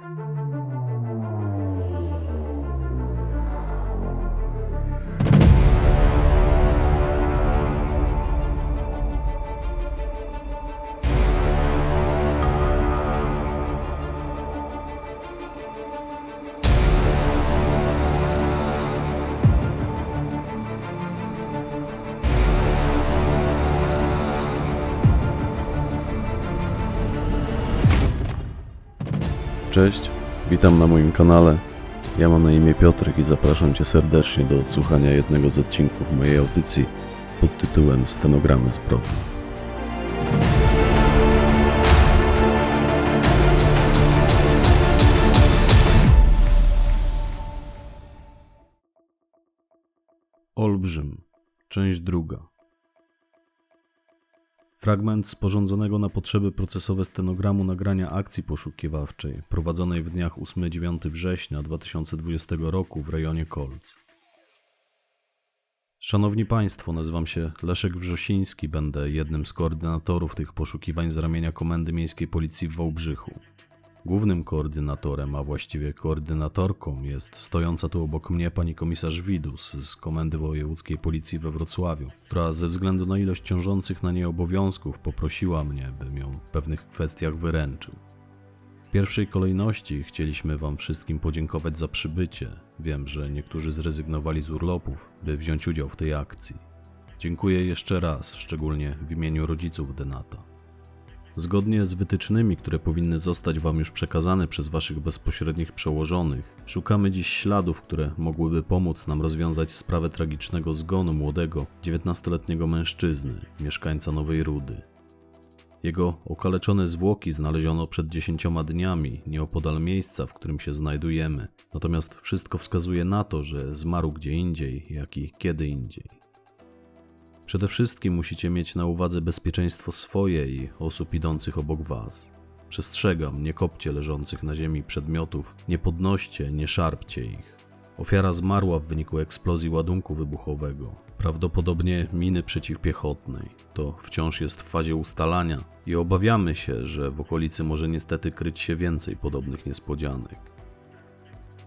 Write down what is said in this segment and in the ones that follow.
Bye. Cześć, witam na moim kanale. Ja mam na imię Piotrek i zapraszam Cię serdecznie do odsłuchania jednego z odcinków mojej audycji pod tytułem Stenogramy zbrodni. Olbrzym, część druga. Fragment sporządzonego na potrzeby procesowe stenogramu nagrania akcji poszukiwawczej prowadzonej w dniach 8-9 września 2020 roku w rejonie Kolc. Szanowni Państwo, nazywam się Leszek Wrzosiński, będę jednym z koordynatorów tych poszukiwań z ramienia Komendy Miejskiej Policji w Wałbrzychu. Głównym koordynatorem, a właściwie koordynatorką jest stojąca tu obok mnie pani komisarz Widus z Komendy Wojewódzkiej Policji we Wrocławiu, która ze względu na ilość ciążących na niej obowiązków poprosiła mnie, bym ją w pewnych kwestiach wyręczył. W pierwszej kolejności chcieliśmy Wam wszystkim podziękować za przybycie. Wiem, że niektórzy zrezygnowali z urlopów, by wziąć udział w tej akcji. Dziękuję jeszcze raz, szczególnie w imieniu rodziców Denata. Zgodnie z wytycznymi, które powinny zostać Wam już przekazane przez Waszych bezpośrednich przełożonych, szukamy dziś śladów, które mogłyby pomóc nam rozwiązać sprawę tragicznego zgonu młodego, 19-letniego mężczyzny, mieszkańca Nowej Rudy. Jego okaleczone zwłoki znaleziono przed dziesięcioma dniami nieopodal miejsca, w którym się znajdujemy, natomiast wszystko wskazuje na to, że zmarł gdzie indziej, jak i kiedy indziej. Przede wszystkim musicie mieć na uwadze bezpieczeństwo swoje i osób idących obok Was. Przestrzegam, nie kopcie leżących na ziemi przedmiotów, nie podnoście, nie szarpcie ich. Ofiara zmarła w wyniku eksplozji ładunku wybuchowego, prawdopodobnie miny przeciwpiechotnej. To wciąż jest w fazie ustalania i obawiamy się, że w okolicy może niestety kryć się więcej podobnych niespodzianek.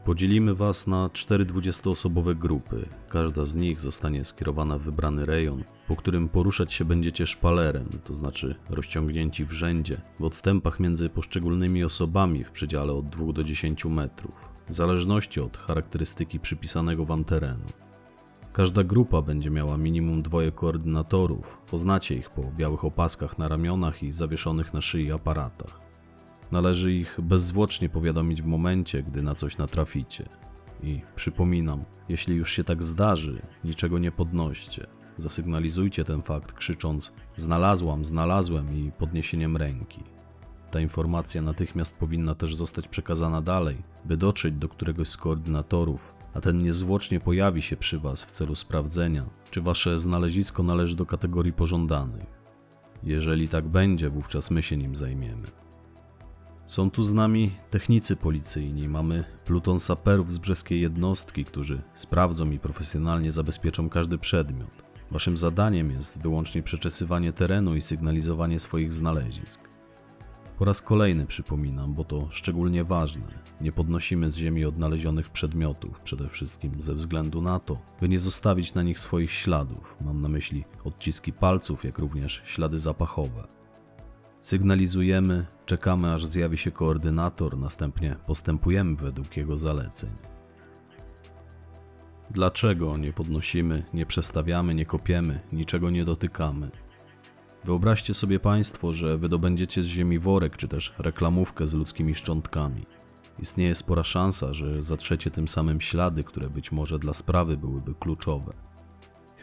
Podzielimy Was na cztery 20-osobowe grupy. Każda z nich zostanie skierowana w wybrany rejon, po którym poruszać się będziecie szpalerem, to znaczy rozciągnięci w rzędzie, w odstępach między poszczególnymi osobami w przedziale od 2 do 10 metrów, w zależności od charakterystyki przypisanego Wam terenu. Każda grupa będzie miała minimum dwoje koordynatorów, poznacie ich po białych opaskach na ramionach i zawieszonych na szyi aparatach. Należy ich bezzwłocznie powiadomić w momencie, gdy na coś natraficie. I przypominam, jeśli już się tak zdarzy, niczego nie podnoście. Zasygnalizujcie ten fakt krzycząc: Znalazłam, znalazłem i podniesieniem ręki. Ta informacja natychmiast powinna też zostać przekazana dalej, by dotrzeć do któregoś z koordynatorów, a ten niezwłocznie pojawi się przy Was w celu sprawdzenia, czy Wasze znalezisko należy do kategorii pożądanych. Jeżeli tak będzie, wówczas my się nim zajmiemy. Są tu z nami technicy policyjni, mamy pluton saperów z brzeskiej jednostki, którzy sprawdzą i profesjonalnie zabezpieczą każdy przedmiot. Waszym zadaniem jest wyłącznie przeczesywanie terenu i sygnalizowanie swoich znalezisk. Po raz kolejny przypominam, bo to szczególnie ważne, nie podnosimy z ziemi odnalezionych przedmiotów, przede wszystkim ze względu na to, by nie zostawić na nich swoich śladów. Mam na myśli odciski palców, jak również ślady zapachowe. Sygnalizujemy, czekamy aż zjawi się koordynator, następnie postępujemy według jego zaleceń. Dlaczego nie podnosimy, nie przestawiamy, nie kopiemy, niczego nie dotykamy? Wyobraźcie sobie Państwo, że wydobędziecie z ziemi worek czy też reklamówkę z ludzkimi szczątkami. Istnieje spora szansa, że zatrzecie tym samym ślady, które być może dla sprawy byłyby kluczowe.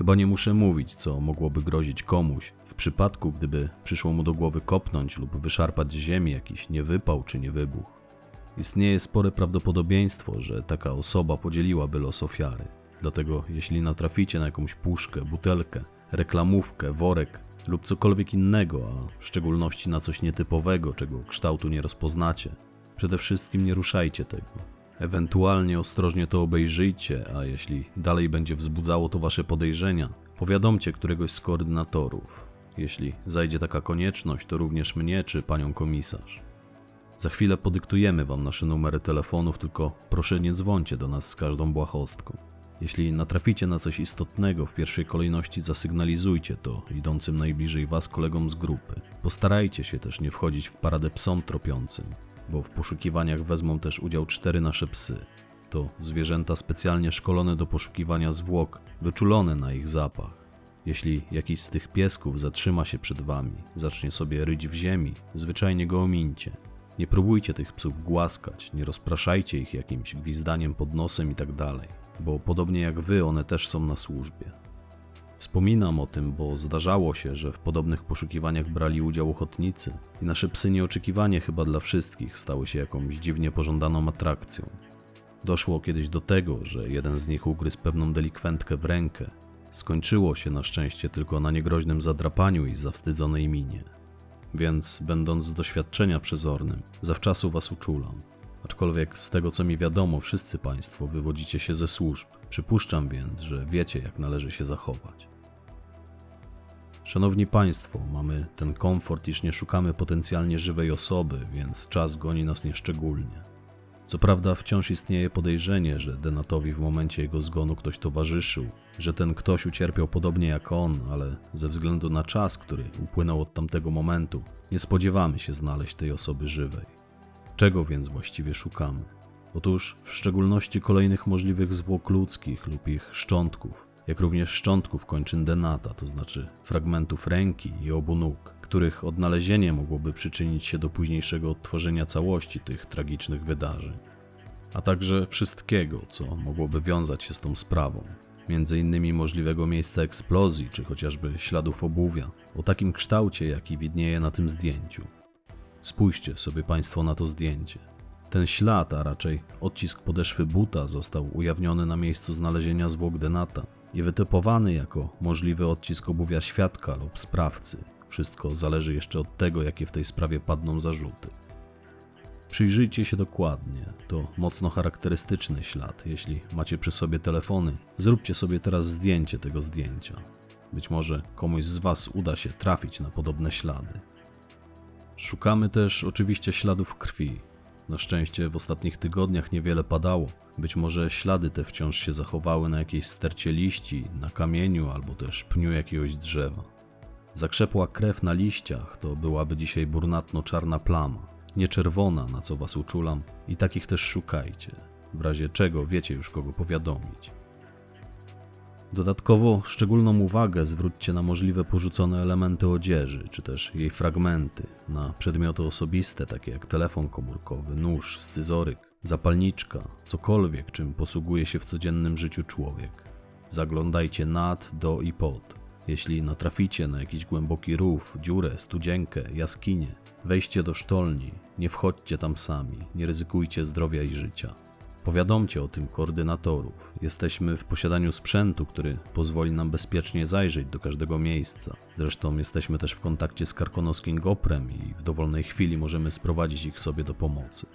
Chyba nie muszę mówić, co mogłoby grozić komuś, w przypadku gdyby przyszło mu do głowy kopnąć lub wyszarpać z ziemi jakiś niewypał czy niewybuch. Istnieje spore prawdopodobieństwo, że taka osoba podzieliłaby los ofiary. Dlatego jeśli natraficie na jakąś puszkę, butelkę, reklamówkę, worek lub cokolwiek innego, a w szczególności na coś nietypowego, czego kształtu nie rozpoznacie, przede wszystkim nie ruszajcie tego. Ewentualnie ostrożnie to obejrzyjcie, a jeśli dalej będzie wzbudzało to wasze podejrzenia, powiadomcie któregoś z koordynatorów. Jeśli zajdzie taka konieczność, to również mnie czy panią komisarz. Za chwilę podyktujemy wam nasze numery telefonów, tylko proszę nie dzwońcie do nas z każdą błahostką. Jeśli natraficie na coś istotnego, w pierwszej kolejności zasygnalizujcie to idącym najbliżej was kolegom z grupy. Postarajcie się też nie wchodzić w paradę psom tropiącym, bo w poszukiwaniach wezmą też udział cztery nasze psy. To zwierzęta specjalnie szkolone do poszukiwania zwłok, wyczulone na ich zapach. Jeśli jakiś z tych piesków zatrzyma się przed wami, zacznie sobie ryć w ziemi, zwyczajnie go omincie. Nie próbujcie tych psów głaskać, nie rozpraszajcie ich jakimś gwizdaniem pod nosem i tak bo podobnie jak wy, one też są na służbie. Wspominam o tym, bo zdarzało się, że w podobnych poszukiwaniach brali udział ochotnicy i nasze psy nieoczekiwanie chyba dla wszystkich stały się jakąś dziwnie pożądaną atrakcją. Doszło kiedyś do tego, że jeden z nich ugryzł pewną delikwentkę w rękę. Skończyło się na szczęście tylko na niegroźnym zadrapaniu i zawstydzonej minie. Więc, będąc z doświadczenia przezornym, zawczasu was uczulam. Aczkolwiek z tego co mi wiadomo, wszyscy Państwo wywodzicie się ze służb. Przypuszczam więc, że wiecie, jak należy się zachować. Szanowni Państwo, mamy ten komfort, iż nie szukamy potencjalnie żywej osoby, więc czas goni nas nieszczególnie. Co prawda wciąż istnieje podejrzenie, że Denatowi w momencie jego zgonu ktoś towarzyszył, że ten ktoś ucierpiał podobnie jak on, ale ze względu na czas, który upłynął od tamtego momentu, nie spodziewamy się znaleźć tej osoby żywej. Czego więc właściwie szukamy? Otóż w szczególności kolejnych możliwych zwłok ludzkich lub ich szczątków, jak również szczątków kończyn denata, to znaczy fragmentów ręki i obu nóg, których odnalezienie mogłoby przyczynić się do późniejszego odtworzenia całości tych tragicznych wydarzeń, a także wszystkiego, co mogłoby wiązać się z tą sprawą, między innymi możliwego miejsca eksplozji, czy chociażby śladów obuwia, o takim kształcie, jaki widnieje na tym zdjęciu. Spójrzcie sobie Państwo na to zdjęcie. Ten ślad, a raczej odcisk podeszwy buta, został ujawniony na miejscu znalezienia zwłok Denata i wytypowany jako możliwy odcisk obuwia świadka lub sprawcy. Wszystko zależy jeszcze od tego, jakie w tej sprawie padną zarzuty. Przyjrzyjcie się dokładnie, to mocno charakterystyczny ślad. Jeśli macie przy sobie telefony, zróbcie sobie teraz zdjęcie tego zdjęcia. Być może komuś z Was uda się trafić na podobne ślady. Szukamy też oczywiście śladów krwi. Na szczęście w ostatnich tygodniach niewiele padało. Być może ślady te wciąż się zachowały na jakiejś stercie liści, na kamieniu albo też pniu jakiegoś drzewa. Zakrzepła krew na liściach, to byłaby dzisiaj brunatno-czarna plama. Nie czerwona, na co was uczulam, i takich też szukajcie. W razie czego wiecie już kogo powiadomić. Dodatkowo szczególną uwagę zwróćcie na możliwe porzucone elementy odzieży, czy też jej fragmenty, na przedmioty osobiste, takie jak telefon komórkowy, nóż, scyzoryk, zapalniczka, cokolwiek, czym posługuje się w codziennym życiu człowiek. Zaglądajcie nad, do i pod. Jeśli natraficie na jakiś głęboki rów, dziurę, studzienkę, jaskinię, wejście do sztolni, nie wchodźcie tam sami, nie ryzykujcie zdrowia i życia. Powiadomcie o tym koordynatorów. Jesteśmy w posiadaniu sprzętu, który pozwoli nam bezpiecznie zajrzeć do każdego miejsca. Zresztą jesteśmy też w kontakcie z karkonoskim Goprem i w dowolnej chwili możemy sprowadzić ich sobie do pomocy.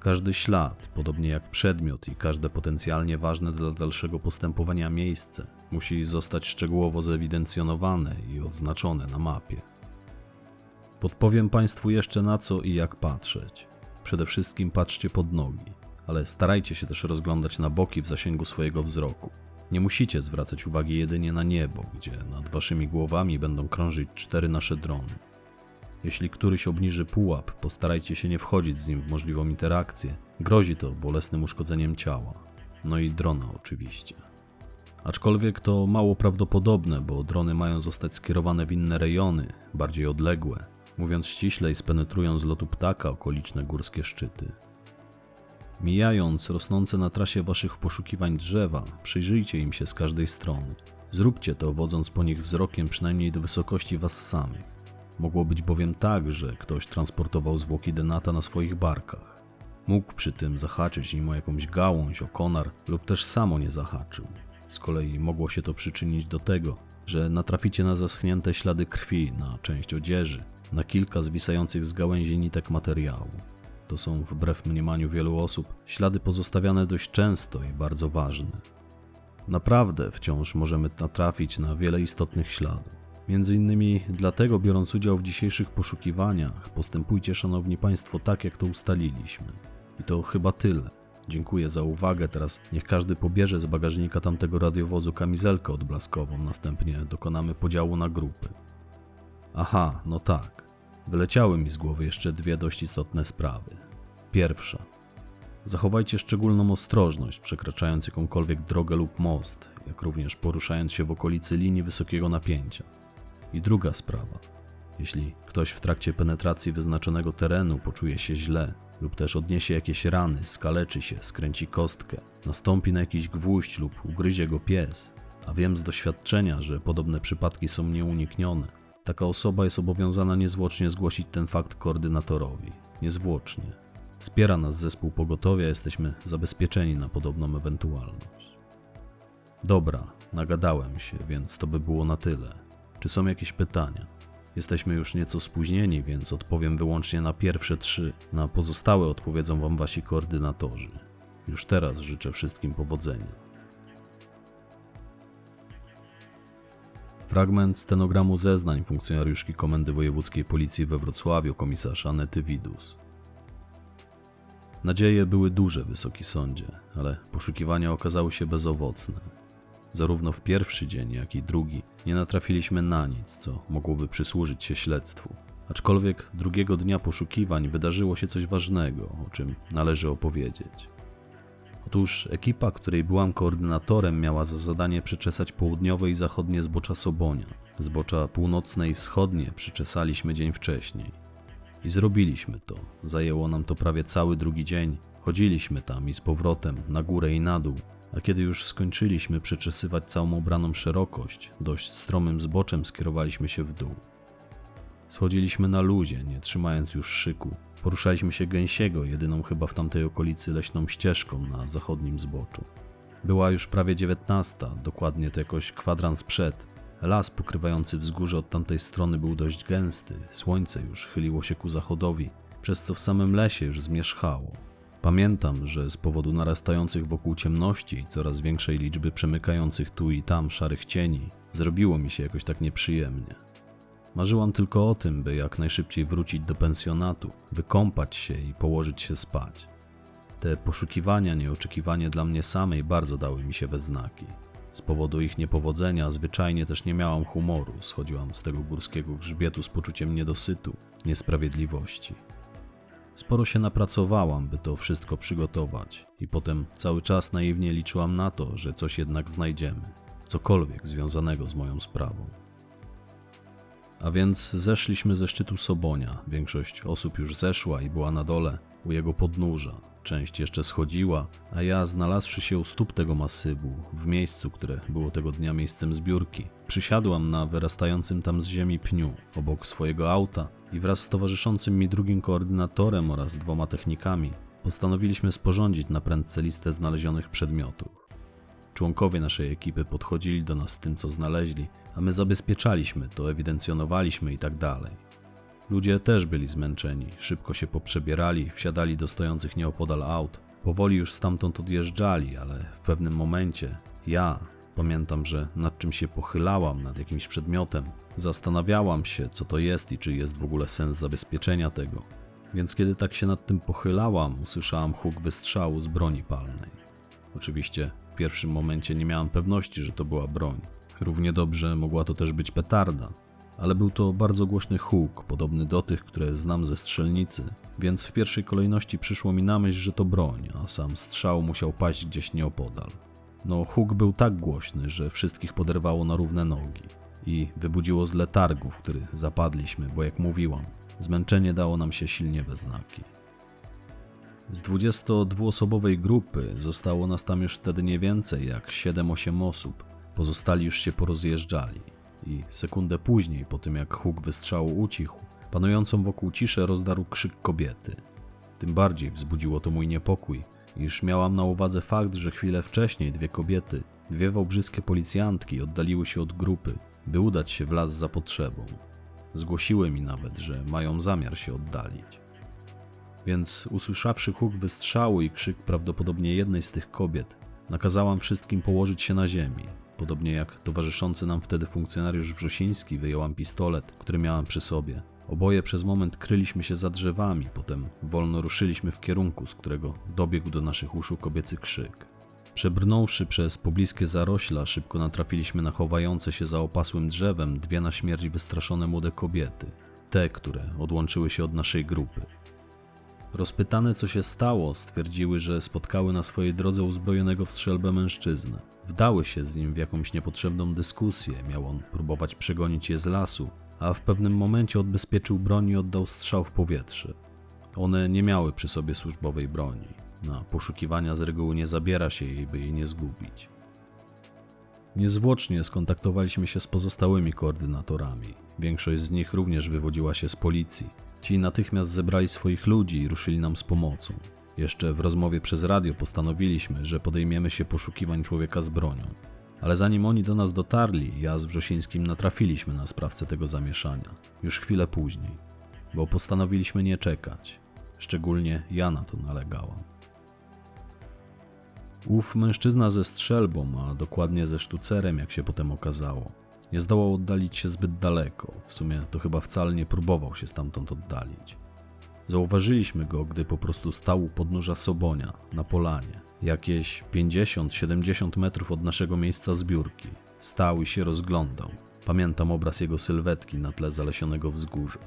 Każdy ślad, podobnie jak przedmiot i każde potencjalnie ważne dla dalszego postępowania miejsce, musi zostać szczegółowo zewidencjonowane i odznaczone na mapie. Podpowiem Państwu jeszcze na co i jak patrzeć. Przede wszystkim patrzcie pod nogi, ale starajcie się też rozglądać na boki w zasięgu swojego wzroku. Nie musicie zwracać uwagi jedynie na niebo, gdzie nad waszymi głowami będą krążyć cztery nasze drony. Jeśli któryś obniży pułap, postarajcie się nie wchodzić z nim w możliwą interakcję. Grozi to bolesnym uszkodzeniem ciała. No i drona oczywiście. Aczkolwiek to mało prawdopodobne, bo drony mają zostać skierowane w inne rejony, bardziej odległe, mówiąc ściślej, spenetrują z lotu ptaka okoliczne górskie szczyty. Mijając rosnące na trasie waszych poszukiwań drzewa, przyjrzyjcie im się z każdej strony. Zróbcie to, wodząc po nich wzrokiem przynajmniej do wysokości was samych. Mogło być bowiem tak, że ktoś transportował zwłoki Denata na swoich barkach. Mógł przy tym zahaczyć nim o jakąś gałąź, o konar lub też samo nie zahaczył. Z kolei mogło się to przyczynić do tego, że natraficie na zaschnięte ślady krwi, na część odzieży, na kilka zwisających z gałęzi nitek materiału. To są, wbrew mniemaniu wielu osób, ślady pozostawiane dość często i bardzo ważne. Naprawdę wciąż możemy natrafić na wiele istotnych śladów. Między innymi dlatego, biorąc udział w dzisiejszych poszukiwaniach, postępujcie, szanowni państwo, tak jak to ustaliliśmy. I to chyba tyle. Dziękuję za uwagę. Teraz niech każdy pobierze z bagażnika tamtego radiowozu kamizelkę odblaskową, następnie dokonamy podziału na grupy. Aha, no tak. Wyleciały mi z głowy jeszcze dwie dość istotne sprawy. Pierwsza. Zachowajcie szczególną ostrożność, przekraczając jakąkolwiek drogę lub most, jak również poruszając się w okolicy linii wysokiego napięcia. I druga sprawa. Jeśli ktoś w trakcie penetracji wyznaczonego terenu poczuje się źle, lub też odniesie jakieś rany, skaleczy się, skręci kostkę, nastąpi na jakiś gwóźdź lub ugryzie go pies, a wiem z doświadczenia, że podobne przypadki są nieuniknione, taka osoba jest obowiązana niezwłocznie zgłosić ten fakt koordynatorowi. Niezwłocznie. Wspiera nas zespół pogotowia, jesteśmy zabezpieczeni na podobną ewentualność. Dobra, nagadałem się, więc to by było na tyle. Czy są jakieś pytania? Jesteśmy już nieco spóźnieni, więc odpowiem wyłącznie na pierwsze trzy. Na pozostałe odpowiedzą Wam Wasi koordynatorzy. Już teraz życzę wszystkim powodzenia. Fragment stenogramu zeznań funkcjonariuszki Komendy Wojewódzkiej Policji we Wrocławiu, komisarz Anety Widus. Nadzieje były duże, Wysoki Sądzie, ale poszukiwania okazały się bezowocne. Zarówno w pierwszy dzień, jak i drugi nie natrafiliśmy na nic, co mogłoby przysłużyć się śledztwu. Aczkolwiek drugiego dnia poszukiwań wydarzyło się coś ważnego, o czym należy opowiedzieć. Otóż ekipa, której byłam koordynatorem, miała za zadanie przeczesać południowe i zachodnie zbocza Sobonia. Zbocza północne i wschodnie przyczesaliśmy dzień wcześniej. I zrobiliśmy to. Zajęło nam to prawie cały drugi dzień. Chodziliśmy tam i z powrotem, na górę i na dół, a kiedy już skończyliśmy przeczesywać całą obraną szerokość, dość stromym zboczem skierowaliśmy się w dół. Schodziliśmy na luzie, nie trzymając już szyku. Poruszaliśmy się gęsiego, jedyną chyba w tamtej okolicy leśną ścieżką na zachodnim zboczu. Była już prawie dziewiętnasta, dokładnie to jakoś kwadrans przed. Las pokrywający wzgórze od tamtej strony był dość gęsty, słońce już chyliło się ku zachodowi, przez co w samym lesie już zmierzchało. Pamiętam, że z powodu narastających wokół ciemności i coraz większej liczby przemykających tu i tam szarych cieni, zrobiło mi się jakoś tak nieprzyjemnie. Marzyłam tylko o tym, by jak najszybciej wrócić do pensjonatu, wykąpać się i położyć się spać. Te poszukiwania nieoczekiwanie dla mnie samej bardzo dały mi się we znaki. Z powodu ich niepowodzenia zwyczajnie też nie miałam humoru, schodziłam z tego górskiego grzbietu z poczuciem niedosytu, niesprawiedliwości. Sporo się napracowałam, by to wszystko przygotować, i potem cały czas naiwnie liczyłam na to, że coś jednak znajdziemy, cokolwiek związanego z moją sprawą. A więc zeszliśmy ze szczytu Sobonia. Większość osób już zeszła i była na dole, u jego podnóża. Część jeszcze schodziła, a ja, znalazłszy się u stóp tego masywu, w miejscu, które było tego dnia miejscem zbiórki, przysiadłam na wyrastającym tam z ziemi pniu, obok swojego auta i wraz z towarzyszącym mi drugim koordynatorem oraz dwoma technikami postanowiliśmy sporządzić na prędce listę znalezionych przedmiotów. Członkowie naszej ekipy podchodzili do nas z tym, co znaleźli, a my zabezpieczaliśmy to, ewidencjonowaliśmy i tak dalej. Ludzie też byli zmęczeni, szybko się poprzebierali, wsiadali do stojących nieopodal aut, powoli już stamtąd odjeżdżali, ale w pewnym momencie ja, Pamiętam, że nad czym się pochylałam, nad jakimś przedmiotem. Zastanawiałam się, co to jest i czy jest w ogóle sens zabezpieczenia tego. Więc kiedy tak się nad tym pochylałam, usłyszałam huk wystrzału z broni palnej. Oczywiście w pierwszym momencie nie miałam pewności, że to była broń. Równie dobrze mogła to też być petarda, ale był to bardzo głośny huk, podobny do tych, które znam ze strzelnicy, więc w pierwszej kolejności przyszło mi na myśl, że to broń, a sam strzał musiał paść gdzieś nieopodal. No, huk był tak głośny, że wszystkich poderwało na równe nogi i wybudziło z letargu, w który zapadliśmy, bo jak mówiłam, zmęczenie dało nam się silnie we znaki. Z 22-osobowej grupy zostało nas tam już wtedy nie więcej jak 7-8 osób. Pozostali już się porozjeżdżali. I sekundę później, po tym jak huk wystrzału ucichł, panującą wokół ciszę rozdarł krzyk kobiety. Tym bardziej wzbudziło to mój niepokój, iż miałam na uwadze fakt, że chwilę wcześniej dwie kobiety, dwie wałbrzyskie policjantki oddaliły się od grupy, by udać się w las za potrzebą. Zgłosiły mi nawet, że mają zamiar się oddalić. Więc usłyszawszy huk wystrzału i krzyk prawdopodobnie jednej z tych kobiet, nakazałam wszystkim położyć się na ziemi. Podobnie jak towarzyszący nam wtedy funkcjonariusz Wrzosiński wyjąłam pistolet, który miałam przy sobie. Oboje przez moment kryliśmy się za drzewami, potem wolno ruszyliśmy w kierunku, z którego dobiegł do naszych uszu kobiecy krzyk. Przebrnąwszy przez pobliskie zarośla, szybko natrafiliśmy na chowające się za opasłym drzewem dwie na śmierć wystraszone młode kobiety, te, które odłączyły się od naszej grupy. Rozpytane, co się stało, stwierdziły, że spotkały na swojej drodze uzbrojonego w strzelbę mężczyznę. Wdały się z nim w jakąś niepotrzebną dyskusję, miał on próbować przegonić je z lasu, a w pewnym momencie odbezpieczył broń i oddał strzał w powietrze. One nie miały przy sobie służbowej broni. Na poszukiwania z reguły nie zabiera się jej, by jej nie zgubić. Niezwłocznie skontaktowaliśmy się z pozostałymi koordynatorami. Większość z nich również wywodziła się z policji. Ci natychmiast zebrali swoich ludzi i ruszyli nam z pomocą. Jeszcze w rozmowie przez radio postanowiliśmy, że podejmiemy się poszukiwań człowieka z bronią. Ale zanim oni do nas dotarli, ja z Wrzosińskim natrafiliśmy na sprawcę tego zamieszania. Już chwilę później. Bo postanowiliśmy nie czekać. Szczególnie ja na to nalegałam. Ów mężczyzna ze strzelbą, a dokładnie ze sztucerem, jak się potem okazało, nie zdołał oddalić się zbyt daleko. W sumie to chyba wcale nie próbował się stamtąd oddalić. Zauważyliśmy go, gdy po prostu stał u podnóża Sobonia, na polanie, jakieś 50-70 metrów od naszego miejsca zbiórki. Stał i się rozglądał. Pamiętam obraz jego sylwetki na tle zalesionego wzgórza.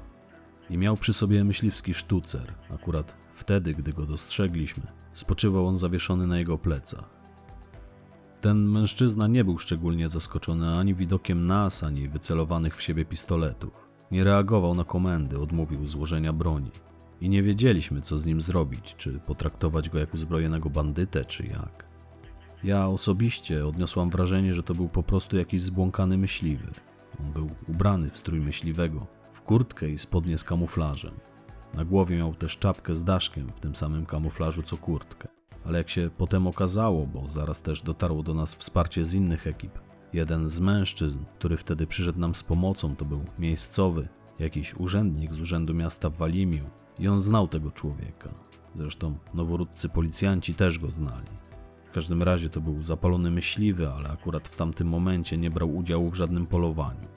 I miał przy sobie myśliwski sztucer. Akurat wtedy, gdy go dostrzegliśmy, spoczywał on zawieszony na jego plecach. Ten mężczyzna nie był szczególnie zaskoczony ani widokiem nas, ani wycelowanych w siebie pistoletów. Nie reagował na komendy, odmówił złożenia broni. I nie wiedzieliśmy, co z nim zrobić, czy potraktować go jak uzbrojonego bandytę, czy jak. Ja osobiście odniosłam wrażenie, że to był po prostu jakiś zbłąkany myśliwy. On był ubrany w strój myśliwego, w kurtkę i spodnie z kamuflażem. Na głowie miał też czapkę z daszkiem w tym samym kamuflażu co kurtkę. Ale jak się potem okazało, bo zaraz też dotarło do nas wsparcie z innych ekip, jeden z mężczyzn, który wtedy przyszedł nam z pomocą, to był miejscowy, jakiś urzędnik z urzędu miasta w Walimiu i on znał tego człowieka. Zresztą noworódcy policjanci też go znali. W każdym razie to był zapalony myśliwy, ale akurat w tamtym momencie nie brał udziału w żadnym polowaniu.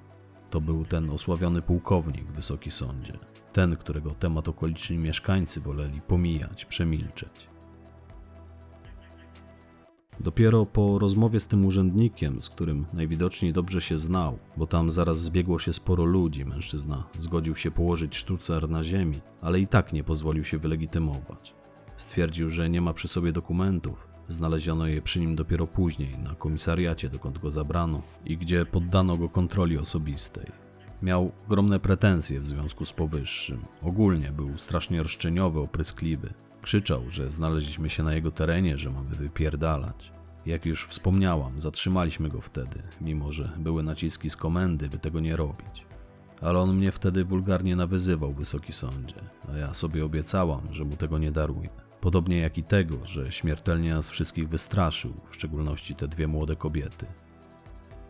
To był ten osławiony pułkownik, wysoki sądzie. Ten, którego temat okoliczni mieszkańcy woleli pomijać, przemilczeć. Dopiero po rozmowie z tym urzędnikiem, z którym najwidoczniej dobrze się znał, bo tam zaraz zbiegło się sporo ludzi, mężczyzna zgodził się położyć sztucer na ziemi, ale i tak nie pozwolił się wylegitymować. Stwierdził, że nie ma przy sobie dokumentów, znaleziono je przy nim dopiero później na komisariacie, dokąd go zabrano i gdzie poddano go kontroli osobistej. Miał ogromne pretensje w związku z powyższym. Ogólnie był strasznie roszczeniowy, opryskliwy. Krzyczał, że znaleźliśmy się na jego terenie, że mamy wypierdalać. Jak już wspomniałam, zatrzymaliśmy go wtedy, mimo że były naciski z komendy, by tego nie robić. Ale on mnie wtedy wulgarnie nawyzywał, wysoki sądzie, a ja sobie obiecałam, że mu tego nie daruję. Podobnie jak i tego, że śmiertelnie nas wszystkich wystraszył, w szczególności te dwie młode kobiety.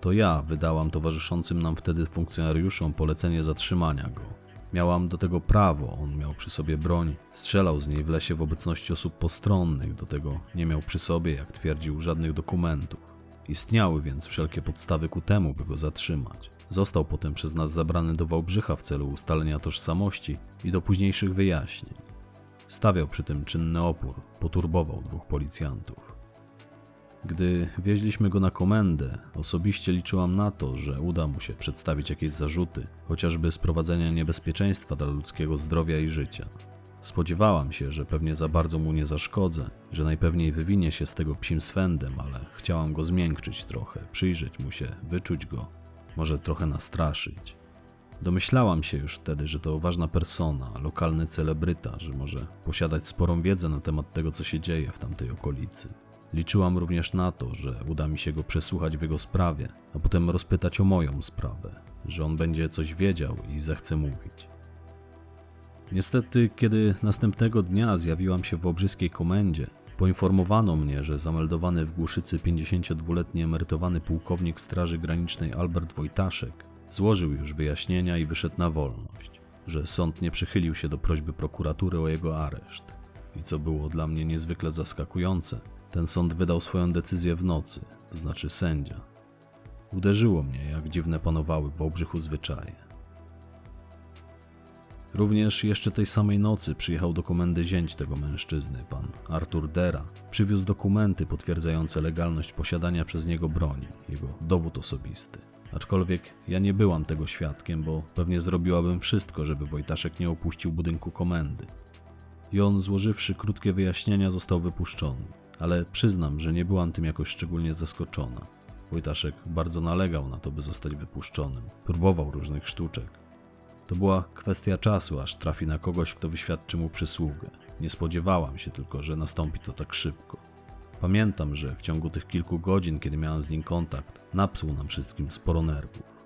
To ja wydałam towarzyszącym nam wtedy funkcjonariuszom polecenie zatrzymania go, Miałam do tego prawo, on miał przy sobie broń, strzelał z niej w lesie w obecności osób postronnych, do tego nie miał przy sobie, jak twierdził, żadnych dokumentów. Istniały więc wszelkie podstawy ku temu, by go zatrzymać. Został potem przez nas zabrany do Wałbrzycha w celu ustalenia tożsamości i do późniejszych wyjaśnień. Stawiał przy tym czynny opór, poturbował dwóch policjantów. Gdy wieźliśmy go na komendę, osobiście liczyłam na to, że uda mu się przedstawić jakieś zarzuty, chociażby sprowadzenia niebezpieczeństwa dla ludzkiego zdrowia i życia. Spodziewałam się, że pewnie za bardzo mu nie zaszkodzę, że najpewniej wywinie się z tego psim swędem, ale chciałam go zmiękczyć trochę, przyjrzeć mu się, wyczuć go, może trochę nastraszyć. Domyślałam się już wtedy, że to ważna persona, lokalny celebryta, że może posiadać sporą wiedzę na temat tego, co się dzieje w tamtej okolicy. Liczyłam również na to, że uda mi się go przesłuchać w jego sprawie, a potem rozpytać o moją sprawę, że on będzie coś wiedział i zechce mówić. Niestety, kiedy następnego dnia zjawiłam się w obrzyskiej komendzie, poinformowano mnie, że zameldowany w Głuszycy 52-letni emerytowany pułkownik Straży Granicznej Albert Wojtaszek złożył już wyjaśnienia i wyszedł na wolność, że sąd nie przychylił się do prośby prokuratury o jego areszt. I co było dla mnie niezwykle zaskakujące, ten sąd wydał swoją decyzję w nocy, to znaczy sędzia. Uderzyło mnie, jak dziwne panowały w Wałbrzychu zwyczaje. Również jeszcze tej samej nocy przyjechał do komendy zięć tego mężczyzny, pan Artur Dera. Przywiózł dokumenty potwierdzające legalność posiadania przez niego broni, jego dowód osobisty. Aczkolwiek ja nie byłam tego świadkiem, bo pewnie zrobiłabym wszystko, żeby Wojtaszek nie opuścił budynku komendy. I on, złożywszy krótkie wyjaśnienia, został wypuszczony. Ale przyznam, że nie byłam tym jakoś szczególnie zaskoczona. Wojtaszek bardzo nalegał na to, by zostać wypuszczonym. Próbował różnych sztuczek. To była kwestia czasu, aż trafi na kogoś, kto wyświadczy mu przysługę. Nie spodziewałam się tylko, że nastąpi to tak szybko. Pamiętam, że w ciągu tych kilku godzin, kiedy miałem z nim kontakt, napsuł nam wszystkim sporo nerwów.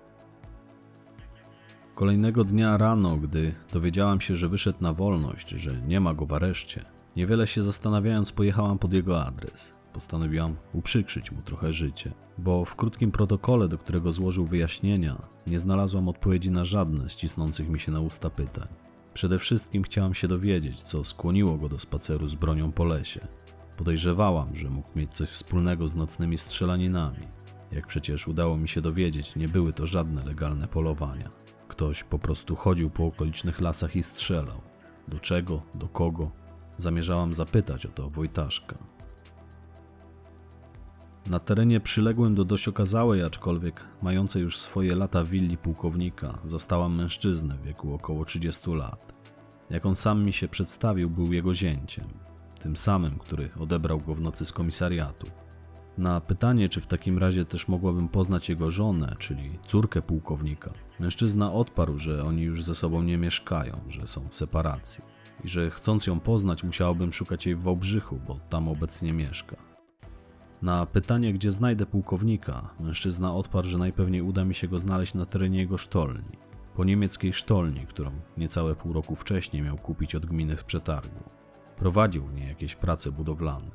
Kolejnego dnia rano, gdy dowiedziałam się, że wyszedł na wolność, że nie ma go w areszcie, niewiele się zastanawiając pojechałam pod jego adres. Postanowiłam uprzykrzyć mu trochę życie, bo w krótkim protokole, do którego złożył wyjaśnienia, nie znalazłam odpowiedzi na żadne z cisnących mi się na usta pytań. Przede wszystkim chciałam się dowiedzieć, co skłoniło go do spaceru z bronią po lesie. Podejrzewałam, że mógł mieć coś wspólnego z nocnymi strzelaninami. Jak przecież udało mi się dowiedzieć, nie były to żadne legalne polowania. Ktoś po prostu chodził po okolicznych lasach i strzelał. Do czego, do kogo? Zamierzałam zapytać o to Wojtaszka. Na terenie przyległym do dość okazałej, aczkolwiek mającej już swoje lata willi pułkownika, zastałam mężczyznę w wieku około 30 lat. Jak on sam mi się przedstawił, był jego zięciem, tym samym, który odebrał go w nocy z komisariatu. Na pytanie, czy w takim razie też mogłabym poznać jego żonę, czyli córkę pułkownika, mężczyzna odparł, że oni już ze sobą nie mieszkają, że są w separacji i że chcąc ją poznać, musiałbym szukać jej w Wałbrzychu, bo tam obecnie mieszka. Na pytanie, gdzie znajdę pułkownika, mężczyzna odparł, że najpewniej uda mi się go znaleźć na terenie jego sztolni. Po niemieckiej sztolni, którą niecałe pół roku wcześniej miał kupić od gminy w przetargu. Prowadził w niej jakieś prace budowlane.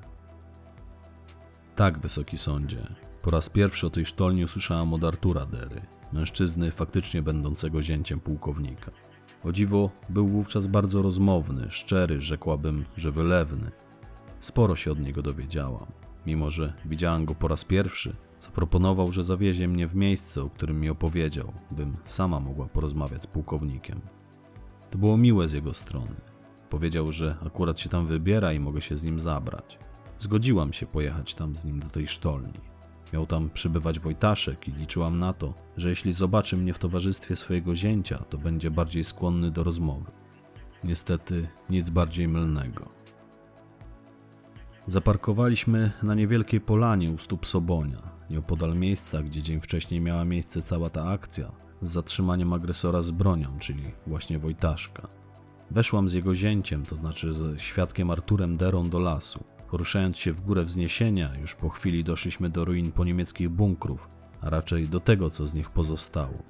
Tak, wysoki sądzie. Po raz pierwszy o tej sztolni usłyszałam od Artura Dery, mężczyzny faktycznie będącego zięciem pułkownika. O dziwo, był wówczas bardzo rozmowny, szczery, rzekłabym, że wylewny. Sporo się od niego dowiedziałam. Mimo, że widziałam go po raz pierwszy, zaproponował, że zawiezie mnie w miejsce, o którym mi opowiedział, bym sama mogła porozmawiać z pułkownikiem. To było miłe z jego strony. Powiedział, że akurat się tam wybiera i mogę się z nim zabrać. Zgodziłam się pojechać tam z nim do tej sztolni. Miał tam przybywać Wojtaszek i liczyłam na to, że jeśli zobaczy mnie w towarzystwie swojego zięcia, to będzie bardziej skłonny do rozmowy. Niestety nic bardziej mylnego. Zaparkowaliśmy na niewielkiej polanie u stóp Sobonia, nieopodal miejsca, gdzie dzień wcześniej miała miejsce cała ta akcja z zatrzymaniem agresora z bronią, czyli właśnie Wojtaszka. Weszłam z jego zięciem, to znaczy ze świadkiem Arturem Derą do lasu. Poruszając się w górę wzniesienia, już po chwili doszliśmy do ruin poniemieckich bunkrów, a raczej do tego, co z nich pozostało.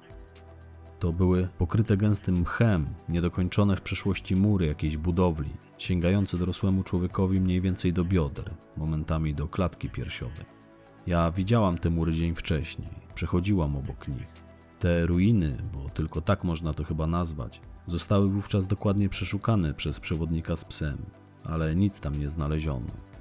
To były pokryte gęstym mchem, niedokończone w przeszłości mury jakiejś budowli, sięgające dorosłemu człowiekowi mniej więcej do bioder, momentami do klatki piersiowej. Ja widziałam te mury dzień wcześniej, przechodziłam obok nich. Te ruiny, bo tylko tak można to chyba nazwać, zostały wówczas dokładnie przeszukane przez przewodnika z psem, ale nic tam nie znaleziono.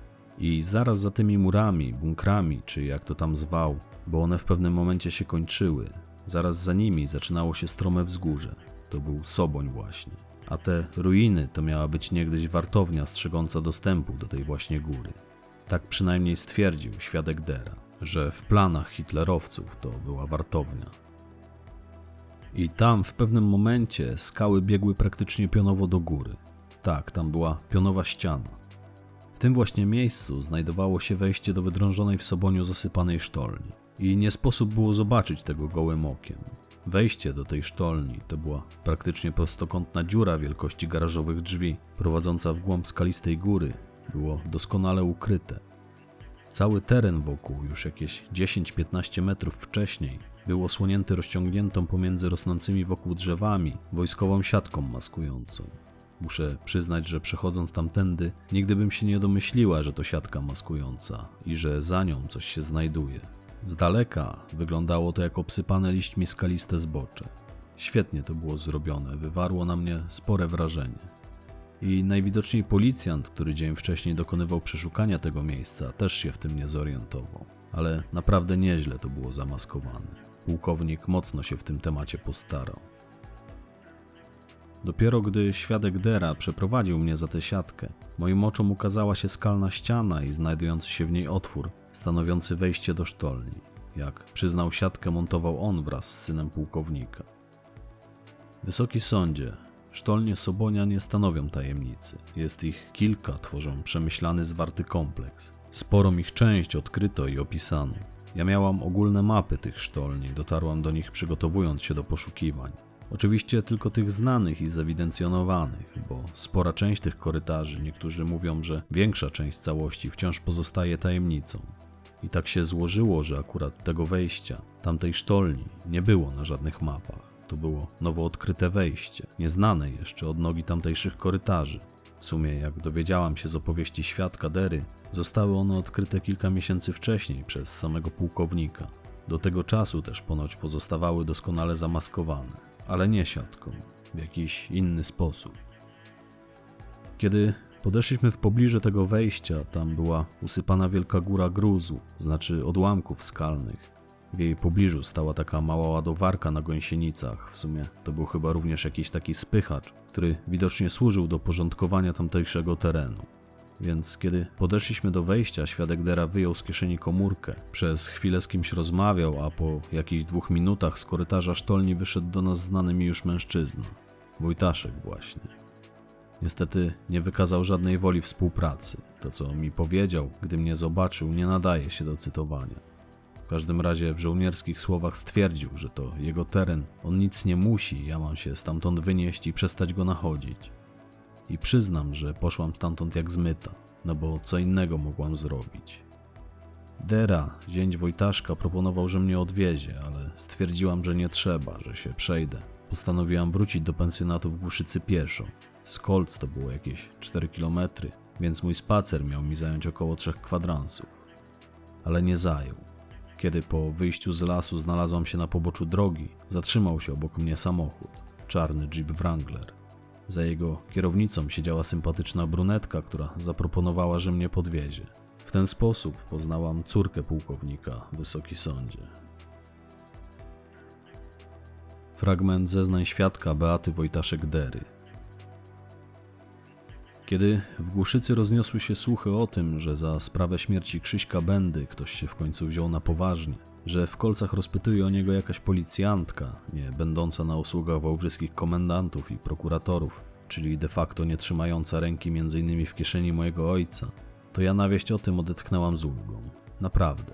I zaraz za tymi murami, bunkrami, czy jak to tam zwał, bo one w pewnym momencie się kończyły, zaraz za nimi zaczynało się strome wzgórze. To był Soboń właśnie. A te ruiny to miała być niegdyś wartownia strzegąca dostępu do tej właśnie góry. Tak przynajmniej stwierdził świadek Dera, że w planach hitlerowców to była wartownia. I tam w pewnym momencie skały biegły praktycznie pionowo do góry. Tak, tam była pionowa ściana. Tym właśnie miejscu znajdowało się wejście do wydrążonej w Soboniu zasypanej sztolni. I nie sposób było zobaczyć tego gołym okiem. Wejście do tej sztolni to była praktycznie prostokątna dziura wielkości garażowych drzwi, prowadząca w głąb skalistej góry. Było doskonale ukryte. Cały teren wokół, już jakieś 10-15 metrów wcześniej, był osłonięty rozciągniętą pomiędzy rosnącymi wokół drzewami wojskową siatką maskującą. Muszę przyznać, że przechodząc tamtędy, nigdy bym się nie domyśliła, że to siatka maskująca i że za nią coś się znajduje. Z daleka wyglądało to jak obsypane liśćmi skaliste zbocze. Świetnie to było zrobione, wywarło na mnie spore wrażenie. I najwidoczniej policjant, który dzień wcześniej dokonywał przeszukania tego miejsca, też się w tym nie zorientował. ale naprawdę nieźle to było zamaskowane. Pułkownik mocno się w tym temacie postarał. Dopiero gdy świadek Dera przeprowadził mnie za tę siatkę, moim oczom ukazała się skalna ściana i znajdujący się w niej otwór, stanowiący wejście do sztolni. Jak przyznał siatkę, montował on wraz z synem pułkownika. Wysoki sądzie, sztolnie Sobonia nie stanowią tajemnicy. Jest ich kilka, tworzą przemyślany, zwarty kompleks. Sporą ich część odkryto i opisano. Ja miałam ogólne mapy tych sztolni, dotarłam do nich przygotowując się do poszukiwań. Oczywiście tylko tych znanych i zewidencjonowanych, bo spora część tych korytarzy, niektórzy mówią, że większa część całości wciąż pozostaje tajemnicą. I tak się złożyło, że akurat tego wejścia, tamtej sztolni, nie było na żadnych mapach. To było nowo odkryte wejście, nieznane jeszcze od nogi tamtejszych korytarzy. W sumie, jak dowiedziałam się z opowieści świadka Dery, zostały one odkryte kilka miesięcy wcześniej przez samego pułkownika. Do tego czasu też ponoć pozostawały doskonale zamaskowane, ale nie siatką, w jakiś inny sposób. Kiedy podeszliśmy w pobliże tego wejścia, tam była usypana wielka góra gruzu, znaczy odłamków skalnych. W jej pobliżu stała taka mała ładowarka na gąsienicach. W sumie to był chyba również jakiś taki spychacz, który widocznie służył do porządkowania tamtejszego terenu. Więc kiedy podeszliśmy do wejścia, świadek Dera wyjął z kieszeni komórkę. Przez chwilę z kimś rozmawiał, a po jakichś dwóch minutach z korytarza sztolni wyszedł do nas znany mi już mężczyzna. Wojtaszek właśnie. Niestety nie wykazał żadnej woli współpracy. To, co mi powiedział, gdy mnie zobaczył, nie nadaje się do cytowania. W każdym razie w żołnierskich słowach stwierdził, że to jego teren, on nic nie musi, ja mam się stamtąd wynieść i przestać go nachodzić. I przyznam, że poszłam stamtąd jak zmyta, no bo co innego mogłam zrobić. Dera, zięć Wojtaszka, proponował, że mnie odwiezie, ale stwierdziłam, że nie trzeba, że się przejdę. Postanowiłam wrócić do pensjonatu w Głuszycy pieszo. Z Kolc to było jakieś 4 kilometry, więc mój spacer miał mi zająć około 3 kwadransów. Ale nie zajął. Kiedy po wyjściu z lasu znalazłam się na poboczu drogi, zatrzymał się obok mnie samochód. Czarny Jeep Wrangler. Za jego kierownicą siedziała sympatyczna brunetka, która zaproponowała, że mnie podwiezie. W ten sposób poznałam córkę pułkownika, wysoki sądzie. Fragment zeznań świadka Beaty Wojtaszek-Dery. Kiedy w Głuszycy rozniosły się słuchy o tym, że za sprawę śmierci Krzyśka Bendy ktoś się w końcu wziął na poważnie, że w kolcach rozpytuje o niego jakaś policjantka, nie będąca na usługach wałbrzyskich komendantów i prokuratorów, czyli de facto nie trzymająca ręki m.in. w kieszeni mojego ojca, to ja na wieść o tym odetchnęłam z ulgą. Naprawdę.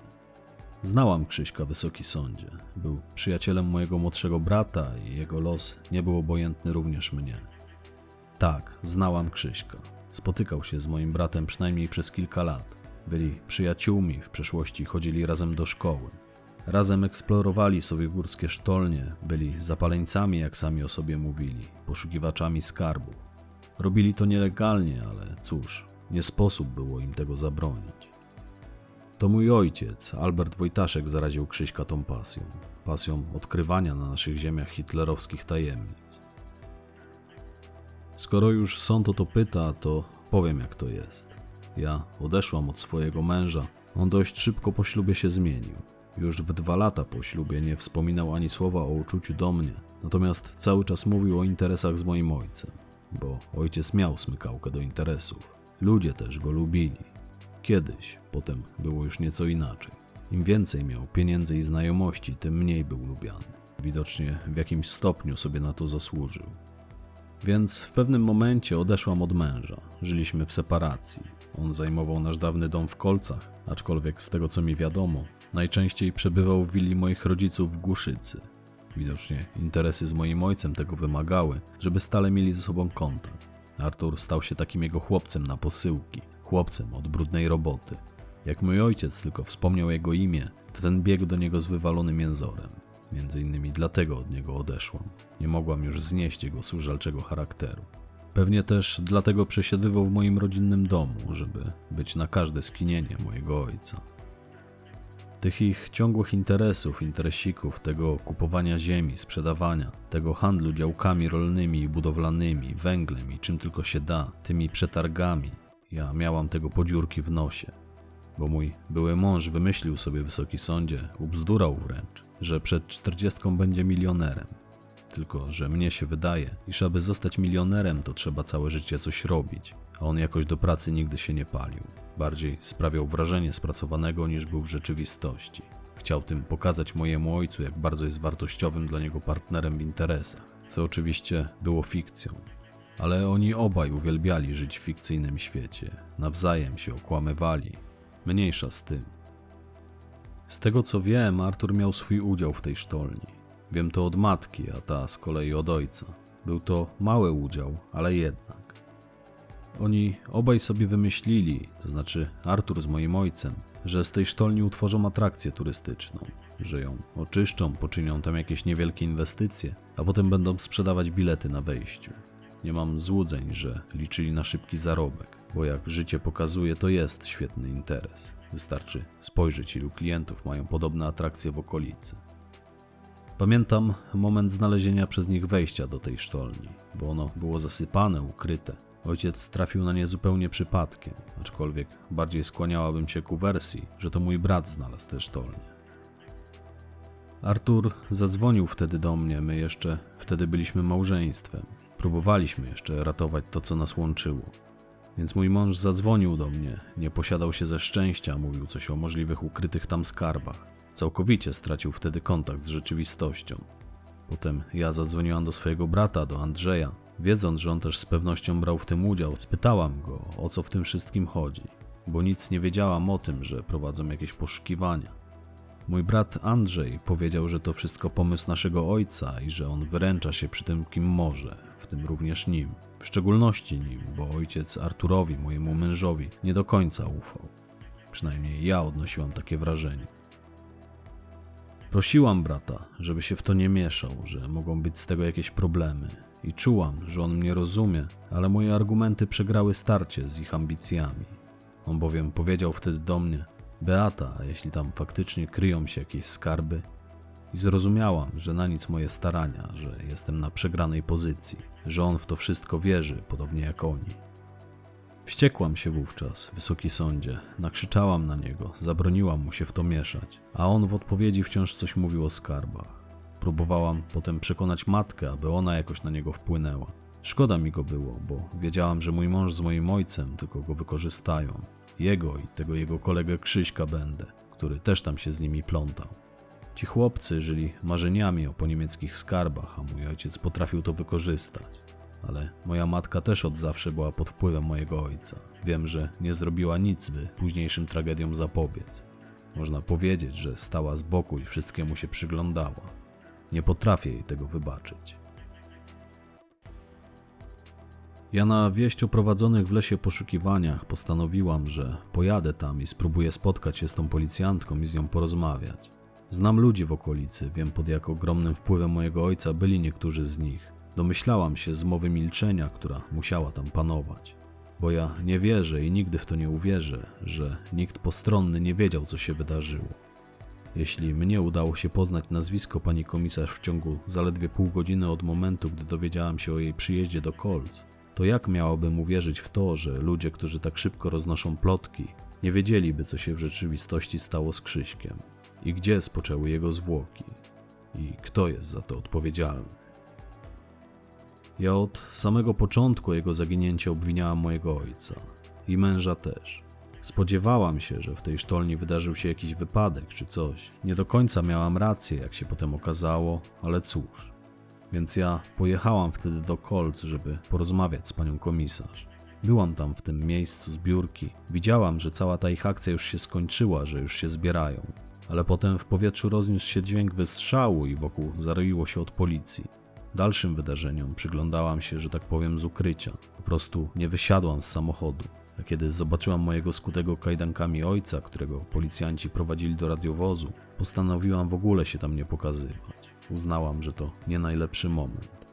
Znałam Krzyśka Wysoki Sądzie. Był przyjacielem mojego młodszego brata i jego los nie był obojętny również mnie. Tak, znałam Krzyśka. Spotykał się z moim bratem przynajmniej przez kilka lat. Byli przyjaciółmi, w przeszłości chodzili razem do szkoły. Razem eksplorowali sobie górskie sztolnie, byli zapaleńcami, jak sami o sobie mówili, poszukiwaczami skarbów. Robili to nielegalnie, ale cóż, nie sposób było im tego zabronić. To mój ojciec, Albert Wojtaszek, zaraził Krzyśka tą pasją. Pasją odkrywania na naszych ziemiach hitlerowskich tajemnic. Skoro już sąd o to pyta, to powiem jak to jest. Ja odeszłam od swojego męża. On dość szybko po ślubie się zmienił. Już w dwa lata po ślubie nie wspominał ani słowa o uczuciu do mnie, natomiast cały czas mówił o interesach z moim ojcem, bo ojciec miał smykałkę do interesów. Ludzie też go lubili. Kiedyś, potem było już nieco inaczej. Im więcej miał pieniędzy i znajomości, tym mniej był lubiany. Widocznie w jakimś stopniu sobie na to zasłużył. Więc w pewnym momencie odeszłam od męża. Żyliśmy w separacji. On zajmował nasz dawny dom w Kolcach, aczkolwiek z tego co mi wiadomo, najczęściej przebywał w willi moich rodziców w Głuszycy. Widocznie interesy z moim ojcem tego wymagały, żeby stale mieli ze sobą kontakt. Artur stał się takim jego chłopcem na posyłki, chłopcem od brudnej roboty. Jak mój ojciec tylko wspomniał jego imię, to ten biegł do niego z wywalonym jęzorem. Między innymi dlatego od niego odeszłam. Nie mogłam już znieść jego służalczego charakteru. Pewnie też dlatego przesiedywał w moim rodzinnym domu, żeby być na każde skinienie mojego ojca. Tych ich ciągłych interesów, interesików, tego kupowania ziemi, sprzedawania, tego handlu działkami rolnymi i budowlanymi, węglem i czym tylko się da, tymi przetargami, ja miałam tego podziurki w nosie. bo mój były mąż wymyślił sobie wysoki sądzie, ubzdurał wręcz, że przed czterdziestką będzie milionerem. Tylko, że mnie się wydaje, iż aby zostać milionerem, to trzeba całe życie coś robić, a on jakoś do pracy nigdy się nie palił. Bardziej sprawiał wrażenie spracowanego niż był w rzeczywistości. Chciał tym pokazać mojemu ojcu, jak bardzo jest wartościowym dla niego partnerem w interesach, co oczywiście było fikcją. Ale oni obaj uwielbiali żyć w fikcyjnym świecie, nawzajem się okłamywali. Mniejsza z tym. Z tego co wiem, Artur miał swój udział w tej sztolni. Wiem to od matki, a ta z kolei od ojca. Był to mały udział, ale jednak. Oni obaj sobie wymyślili, to znaczy Artur z moim ojcem, że z tej sztolni utworzą atrakcję turystyczną, że ją oczyszczą, poczynią tam jakieś niewielkie inwestycje, a potem będą sprzedawać bilety na wejściu. Nie mam złudzeń, że liczyli na szybki zarobek, bo jak życie pokazuje, to jest świetny interes. Wystarczy spojrzeć, ilu klientów mają podobne atrakcje w okolicy. Pamiętam moment znalezienia przez nich wejścia do tej sztolni, bo ono było zasypane, ukryte. Ojciec trafił na nie zupełnie przypadkiem, aczkolwiek bardziej skłaniałabym się ku wersji, że to mój brat znalazł tę sztolnię. Artur zadzwonił wtedy do mnie, my jeszcze wtedy byliśmy małżeństwem. Próbowaliśmy jeszcze ratować to, co nas łączyło. Więc mój mąż zadzwonił do mnie, nie posiadał się ze szczęścia, mówił coś o możliwych ukrytych tam skarbach. Całkowicie stracił wtedy kontakt z rzeczywistością. Potem ja zadzwoniłam do swojego brata, do Andrzeja. Wiedząc, że on też z pewnością brał w tym udział, spytałam go, o co w tym wszystkim chodzi, bo nic nie wiedziałam o tym, że prowadzą jakieś poszukiwania. Mój brat Andrzej powiedział, że to wszystko pomysł naszego ojca i że on wyręcza się przy tym, kim może, w tym również nim. W szczególności nim, bo ojciec Arturowi, mojemu mężowi, nie do końca ufał. Przynajmniej ja odnosiłam takie wrażenie. Prosiłam brata, żeby się w to nie mieszał, że mogą być z tego jakieś problemy. I czułam, że on mnie rozumie, ale moje argumenty przegrały starcie z ich ambicjami. On bowiem powiedział wtedy do mnie: Beata, a jeśli tam faktycznie kryją się jakieś skarby? I zrozumiałam, że na nic moje starania, że jestem na przegranej pozycji, że on w to wszystko wierzy, podobnie jak oni. Wściekłam się wówczas, wysoki sądzie, nakrzyczałam na niego, zabroniłam mu się w to mieszać, a on w odpowiedzi wciąż coś mówił o skarbach. Próbowałam potem przekonać matkę, aby ona jakoś na niego wpłynęła. Szkoda mi go było, bo wiedziałam, że mój mąż z moim ojcem tylko go wykorzystają. Jego i tego jego kolegę Krzyśka będę, który też tam się z nimi plątał. Ci chłopcy żyli marzeniami o poniemieckich skarbach, a mój ojciec potrafił to wykorzystać. Ale moja matka też od zawsze była pod wpływem mojego ojca. Wiem, że nie zrobiła nic, by późniejszym tragediom zapobiec. Można powiedzieć, że stała z boku i wszystkiemu się przyglądała. Nie potrafię jej tego wybaczyć. Ja na wieść o prowadzonych w lesie poszukiwaniach postanowiłam, że pojadę tam i spróbuję spotkać się z tą policjantką i z nią porozmawiać. Znam ludzi w okolicy, wiem pod jak ogromnym wpływem mojego ojca byli niektórzy z nich. Domyślałam się z mowy milczenia, która musiała tam panować. Bo ja nie wierzę i nigdy w to nie uwierzę, że nikt postronny nie wiedział, co się wydarzyło. Jeśli mnie udało się poznać nazwisko pani komisarz w ciągu zaledwie pół godziny od momentu, gdy dowiedziałam się o jej przyjeździe do Kolc, to jak miałabym uwierzyć w to, że ludzie, którzy tak szybko roznoszą plotki, nie wiedzieliby, co się w rzeczywistości stało z Krzyśkiem i gdzie spoczęły jego zwłoki i kto jest za to odpowiedzialny? Ja od samego początku jego zaginięcia obwiniałam mojego ojca i męża też. Spodziewałam się, że w tej sztolni wydarzył się jakiś wypadek czy coś. Nie do końca miałam rację, jak się potem okazało, ale cóż. Więc ja pojechałam wtedy do Kolc, żeby porozmawiać z panią komisarz. Byłam tam w tym miejscu zbiórki. Widziałam, że cała ta ich akcja już się skończyła, że już się zbierają. Ale potem w powietrzu rozniósł się dźwięk wystrzału i wokół zaroiło się od policji. Dalszym wydarzeniom przyglądałam się, że tak powiem, z ukrycia. Po prostu nie wysiadłam z samochodu. Kiedy zobaczyłam mojego skutego kajdankami ojca, którego policjanci prowadzili do radiowozu, postanowiłam w ogóle się tam nie pokazywać. Uznałam, że to nie najlepszy moment.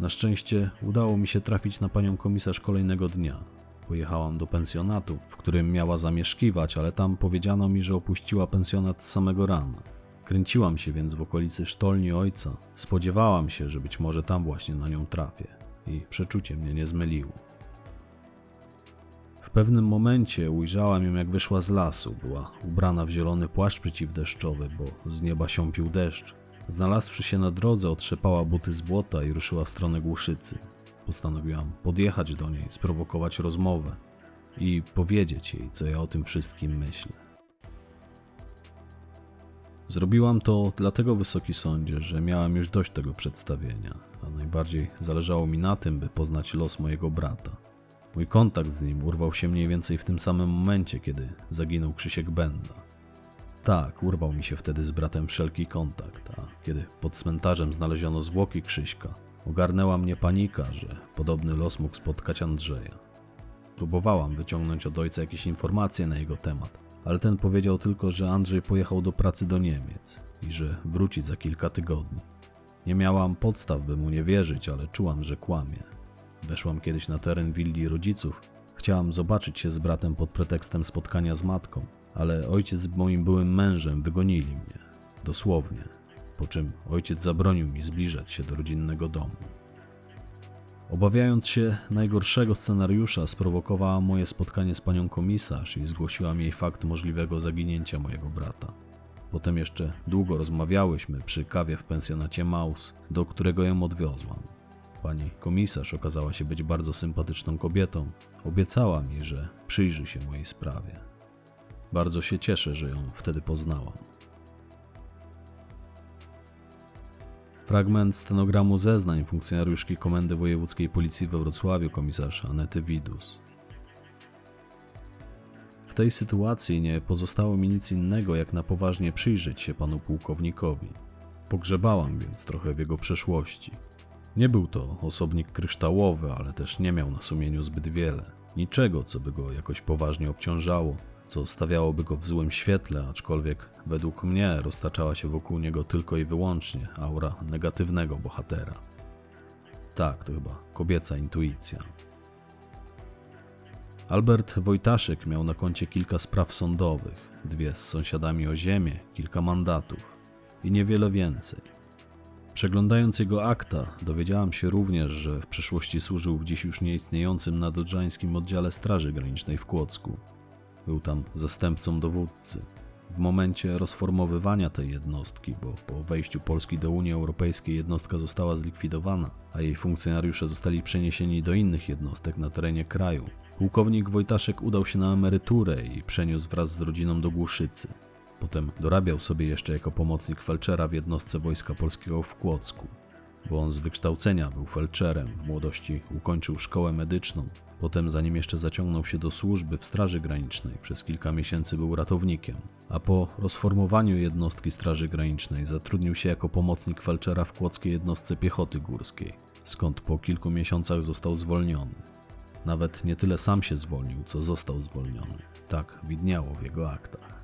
Na szczęście udało mi się trafić na panią komisarz kolejnego dnia. Pojechałam do pensjonatu, w którym miała zamieszkiwać, ale tam powiedziano mi, że opuściła pensjonat samego rana. Kręciłam się więc w okolicy sztolni ojca. Spodziewałam się, że być może tam właśnie na nią trafię. I przeczucie mnie nie zmyliło pewnym momencie ujrzałam ją, jak wyszła z lasu. Była ubrana w zielony płaszcz przeciwdeszczowy, bo z nieba siąpił deszcz. Znalazłszy się na drodze, otrzepała buty z błota i ruszyła w stronę Głuszycy. Postanowiłam podjechać do niej, sprowokować rozmowę i powiedzieć jej, co ja o tym wszystkim myślę. Zrobiłam to dlatego, Wysoki Sądzie, że miałam już dość tego przedstawienia, a najbardziej zależało mi na tym, by poznać los mojego brata. Mój kontakt z nim urwał się mniej więcej w tym samym momencie, kiedy zaginął Krzysiek Benda. Tak, urwał mi się wtedy z bratem wszelki kontakt, a kiedy pod cmentarzem znaleziono zwłoki Krzyśka, ogarnęła mnie panika, że podobny los mógł spotkać Andrzeja. Próbowałam wyciągnąć od ojca jakieś informacje na jego temat, ale ten powiedział tylko, że Andrzej pojechał do pracy do Niemiec i że wróci za kilka tygodni. Nie miałam podstaw, by mu nie wierzyć, ale czułam, że kłamie. Weszłam kiedyś na teren willi rodziców. Chciałam zobaczyć się z bratem pod pretekstem spotkania z matką, ale ojciec z moim byłym mężem wygonili mnie. Dosłownie. Po czym ojciec zabronił mi zbliżać się do rodzinnego domu. Obawiając się najgorszego scenariusza, sprowokowała moje spotkanie z panią komisarz i zgłosiłam jej fakt możliwego zaginięcia mojego brata. Potem jeszcze długo rozmawiałyśmy przy kawie w pensjonacie Maus, do którego ją odwiozłam. Pani komisarz okazała się być bardzo sympatyczną kobietą. Obiecała mi, że przyjrzy się mojej sprawie. Bardzo się cieszę, że ją wtedy poznałam. Fragment stenogramu zeznań funkcjonariuszki Komendy Wojewódzkiej Policji we Wrocławiu, komisarz Anety Widus. W tej sytuacji nie pozostało mi nic innego, jak na poważnie przyjrzeć się panu pułkownikowi. Pogrzebałam więc trochę w jego przeszłości. Nie był to osobnik kryształowy, ale też nie miał na sumieniu zbyt wiele. Niczego, co by go jakoś poważnie obciążało, co stawiałoby go w złym świetle, aczkolwiek według mnie roztaczała się wokół niego tylko i wyłącznie aura negatywnego bohatera. Tak, to chyba kobieca intuicja. Albert Wojtaszek miał na koncie kilka spraw sądowych, dwie z sąsiadami o ziemię, kilka mandatów i niewiele więcej. Przeglądając jego akta, dowiedziałam się również, że w przeszłości służył w dziś już nieistniejącym nadodrzańskim oddziale Straży Granicznej w Kłodzku. Był tam zastępcą dowódcy. W momencie rozformowywania tej jednostki, bo po wejściu Polski do Unii Europejskiej jednostka została zlikwidowana, a jej funkcjonariusze zostali przeniesieni do innych jednostek na terenie kraju, pułkownik Wojtaszek udał się na emeryturę i przeniósł wraz z rodziną do Głuszycy. Potem dorabiał sobie jeszcze jako pomocnik felczera w jednostce Wojska Polskiego w Kłodzku, bo on z wykształcenia był felczerem, w młodości ukończył szkołę medyczną, potem zanim jeszcze zaciągnął się do służby w Straży Granicznej, przez kilka miesięcy był ratownikiem, a po rozformowaniu jednostki Straży Granicznej zatrudnił się jako pomocnik felczera w kłodzkiej jednostce piechoty górskiej, skąd po kilku miesiącach został zwolniony. Nawet nie tyle sam się zwolnił, co został zwolniony. Tak widniało w jego aktach.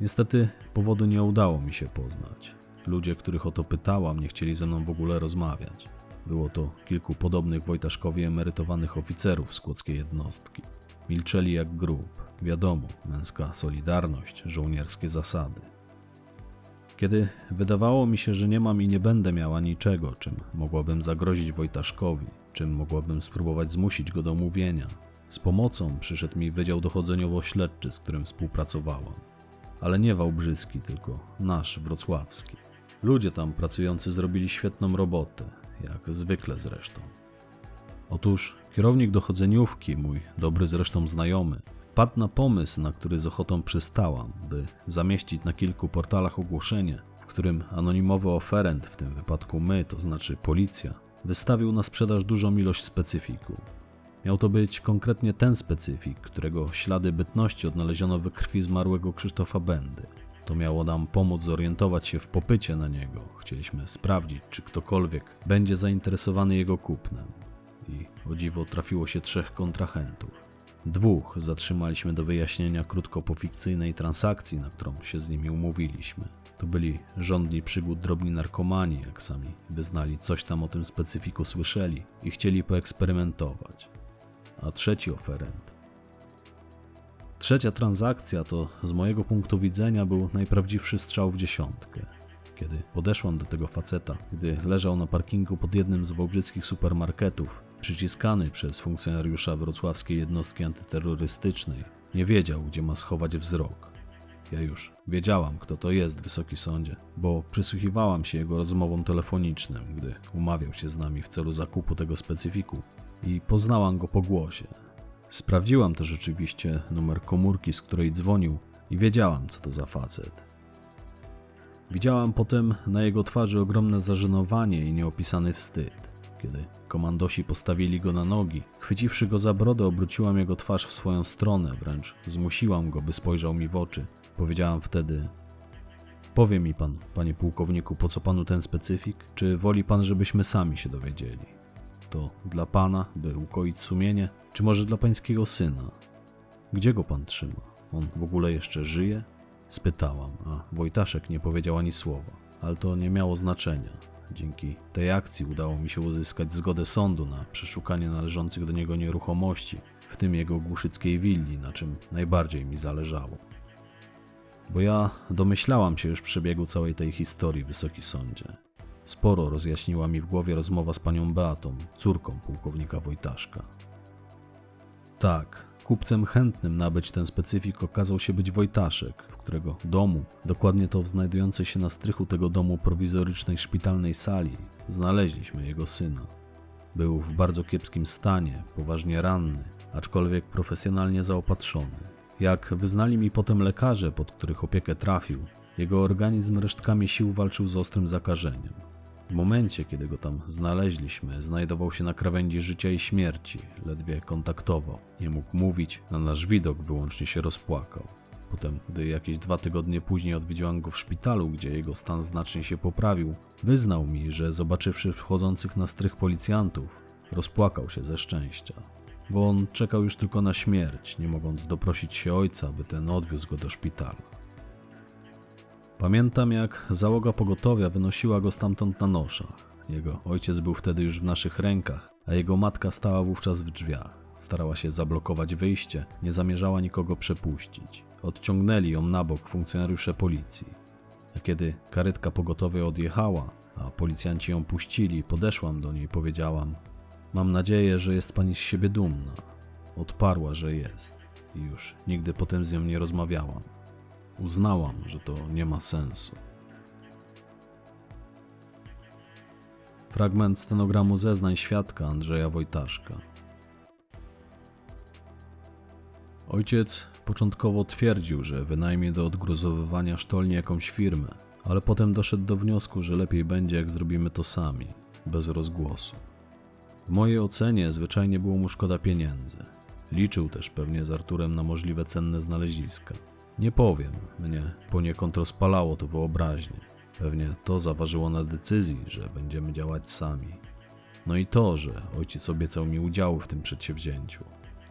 Niestety powodu nie udało mi się poznać. Ludzie, których o to pytałam, nie chcieli ze mną w ogóle rozmawiać. Było to kilku podobnych Wojtaszkowi emerytowanych oficerów z jednostki. Milczeli jak grób. Wiadomo, męska solidarność, żołnierskie zasady. Kiedy wydawało mi się, że nie mam i nie będę miała niczego, czym mogłabym zagrozić Wojtaszkowi, czym mogłabym spróbować zmusić go do mówienia, z pomocą przyszedł mi Wydział Dochodzeniowo-Śledczy, z którym współpracowałam. Ale nie Wałbrzyski, tylko nasz, wrocławski. Ludzie tam pracujący zrobili świetną robotę, jak zwykle zresztą. Otóż kierownik dochodzeniówki, mój dobry zresztą znajomy, wpadł na pomysł, na który z ochotą przystałam, by zamieścić na kilku portalach ogłoszenie, w którym anonimowy oferent, w tym wypadku my, to znaczy policja, wystawił na sprzedaż dużą ilość specyfiku. Miał to być konkretnie ten specyfik, którego ślady bytności odnaleziono we krwi zmarłego Krzysztofa Bendy. To miało nam pomóc zorientować się w popycie na niego. Chcieliśmy sprawdzić, czy ktokolwiek będzie zainteresowany jego kupnem. I o dziwo trafiło się trzech kontrahentów. Dwóch zatrzymaliśmy do wyjaśnienia krótko po fikcyjnej transakcji, na którą się z nimi umówiliśmy. To byli żądni przygód drobni narkomani, jak sami wyznali, coś tam o tym specyfiku słyszeli i chcieli poeksperymentować. A trzeci oferent Trzecia transakcja to z mojego punktu widzenia był najprawdziwszy strzał w dziesiątkę. Kiedy podeszłam do tego faceta, gdy leżał na parkingu pod jednym z wałbrzyskich supermarketów, przyciskany przez funkcjonariusza wrocławskiej jednostki antyterrorystycznej, nie wiedział, gdzie ma schować wzrok. Ja już wiedziałam, kto to jest, wysoki sądzie, bo przysłuchiwałam się jego rozmowom telefonicznym, gdy umawiał się z nami w celu zakupu tego specyfiku i poznałam go po głosie. Sprawdziłam też rzeczywiście numer komórki, z której dzwonił i wiedziałam, co to za facet. Widziałam potem na jego twarzy ogromne zażenowanie i nieopisany wstyd. Kiedy komandosi postawili go na nogi, chwyciwszy go za brodę, obróciłam jego twarz w swoją stronę, wręcz zmusiłam go, by spojrzał mi w oczy. Powiedziałam wtedy: Powie mi pan, panie pułkowniku, po co panu ten specyfik? Czy woli pan, żebyśmy sami się dowiedzieli? To dla pana, by ukoić sumienie, czy może dla pańskiego syna? Gdzie go pan trzyma? On w ogóle jeszcze żyje? Spytałam, a Wojtaszek nie powiedział ani słowa, ale to nie miało znaczenia. Dzięki tej akcji udało mi się uzyskać zgodę sądu na przeszukanie należących do niego nieruchomości, w tym jego głuszyckiej willi, na czym najbardziej mi zależało. Bo ja domyślałam się już przebiegu całej tej historii, wysoki sądzie. Sporo rozjaśniła mi w głowie rozmowa z panią Beatą, córką pułkownika Wojtaszka. Tak, kupcem chętnym nabyć ten specyfik okazał się być Wojtaszek, w którego domu, dokładnie to w znajdującej się na strychu tego domu prowizorycznej szpitalnej sali, znaleźliśmy jego syna. Był w bardzo kiepskim stanie, poważnie ranny, aczkolwiek profesjonalnie zaopatrzony. Jak wyznali mi potem lekarze, pod których opiekę trafił, jego organizm resztkami sił walczył z ostrym zakażeniem. W momencie, kiedy go tam znaleźliśmy, znajdował się na krawędzi życia i śmierci, ledwie kontaktował. Nie mógł mówić, na nasz widok wyłącznie się rozpłakał. Potem, gdy jakieś dwa tygodnie później odwiedziłam go w szpitalu, gdzie jego stan znacznie się poprawił, wyznał mi, że zobaczywszy wchodzących na strych policjantów, rozpłakał się ze szczęścia. Bo on czekał już tylko na śmierć, nie mogąc doprosić się ojca, by ten odwiózł go do szpitala. Pamiętam, jak załoga pogotowia wynosiła go stamtąd na noszach. Jego ojciec był wtedy już w naszych rękach, a jego matka stała wówczas w drzwiach. Starała się zablokować wyjście, nie zamierzała nikogo przepuścić. Odciągnęli ją na bok funkcjonariusze policji. A kiedy karetka pogotowia odjechała, a policjanci ją puścili, podeszłam do niej i powiedziałam: Mam nadzieję, że jest pani z siebie dumna. Odparła, że jest. I już nigdy potem z nią nie rozmawiałam. Uznałam, że to nie ma sensu. Fragment stenogramu zeznań świadka Andrzeja Wojtaszka. Ojciec początkowo twierdził, że wynajmie do odgruzowywania sztolni jakąś firmę, ale potem doszedł do wniosku, że lepiej będzie, jak zrobimy to sami, bez rozgłosu. W mojej ocenie zwyczajnie było mu szkoda pieniędzy. Liczył też pewnie z Arturem na możliwe cenne znaleziska. Nie powiem, mnie poniekąd rozpalało to wyobraźnię. Pewnie to zaważyło na decyzji, że będziemy działać sami. No i to, że ojciec obiecał mi udziały w tym przedsięwzięciu.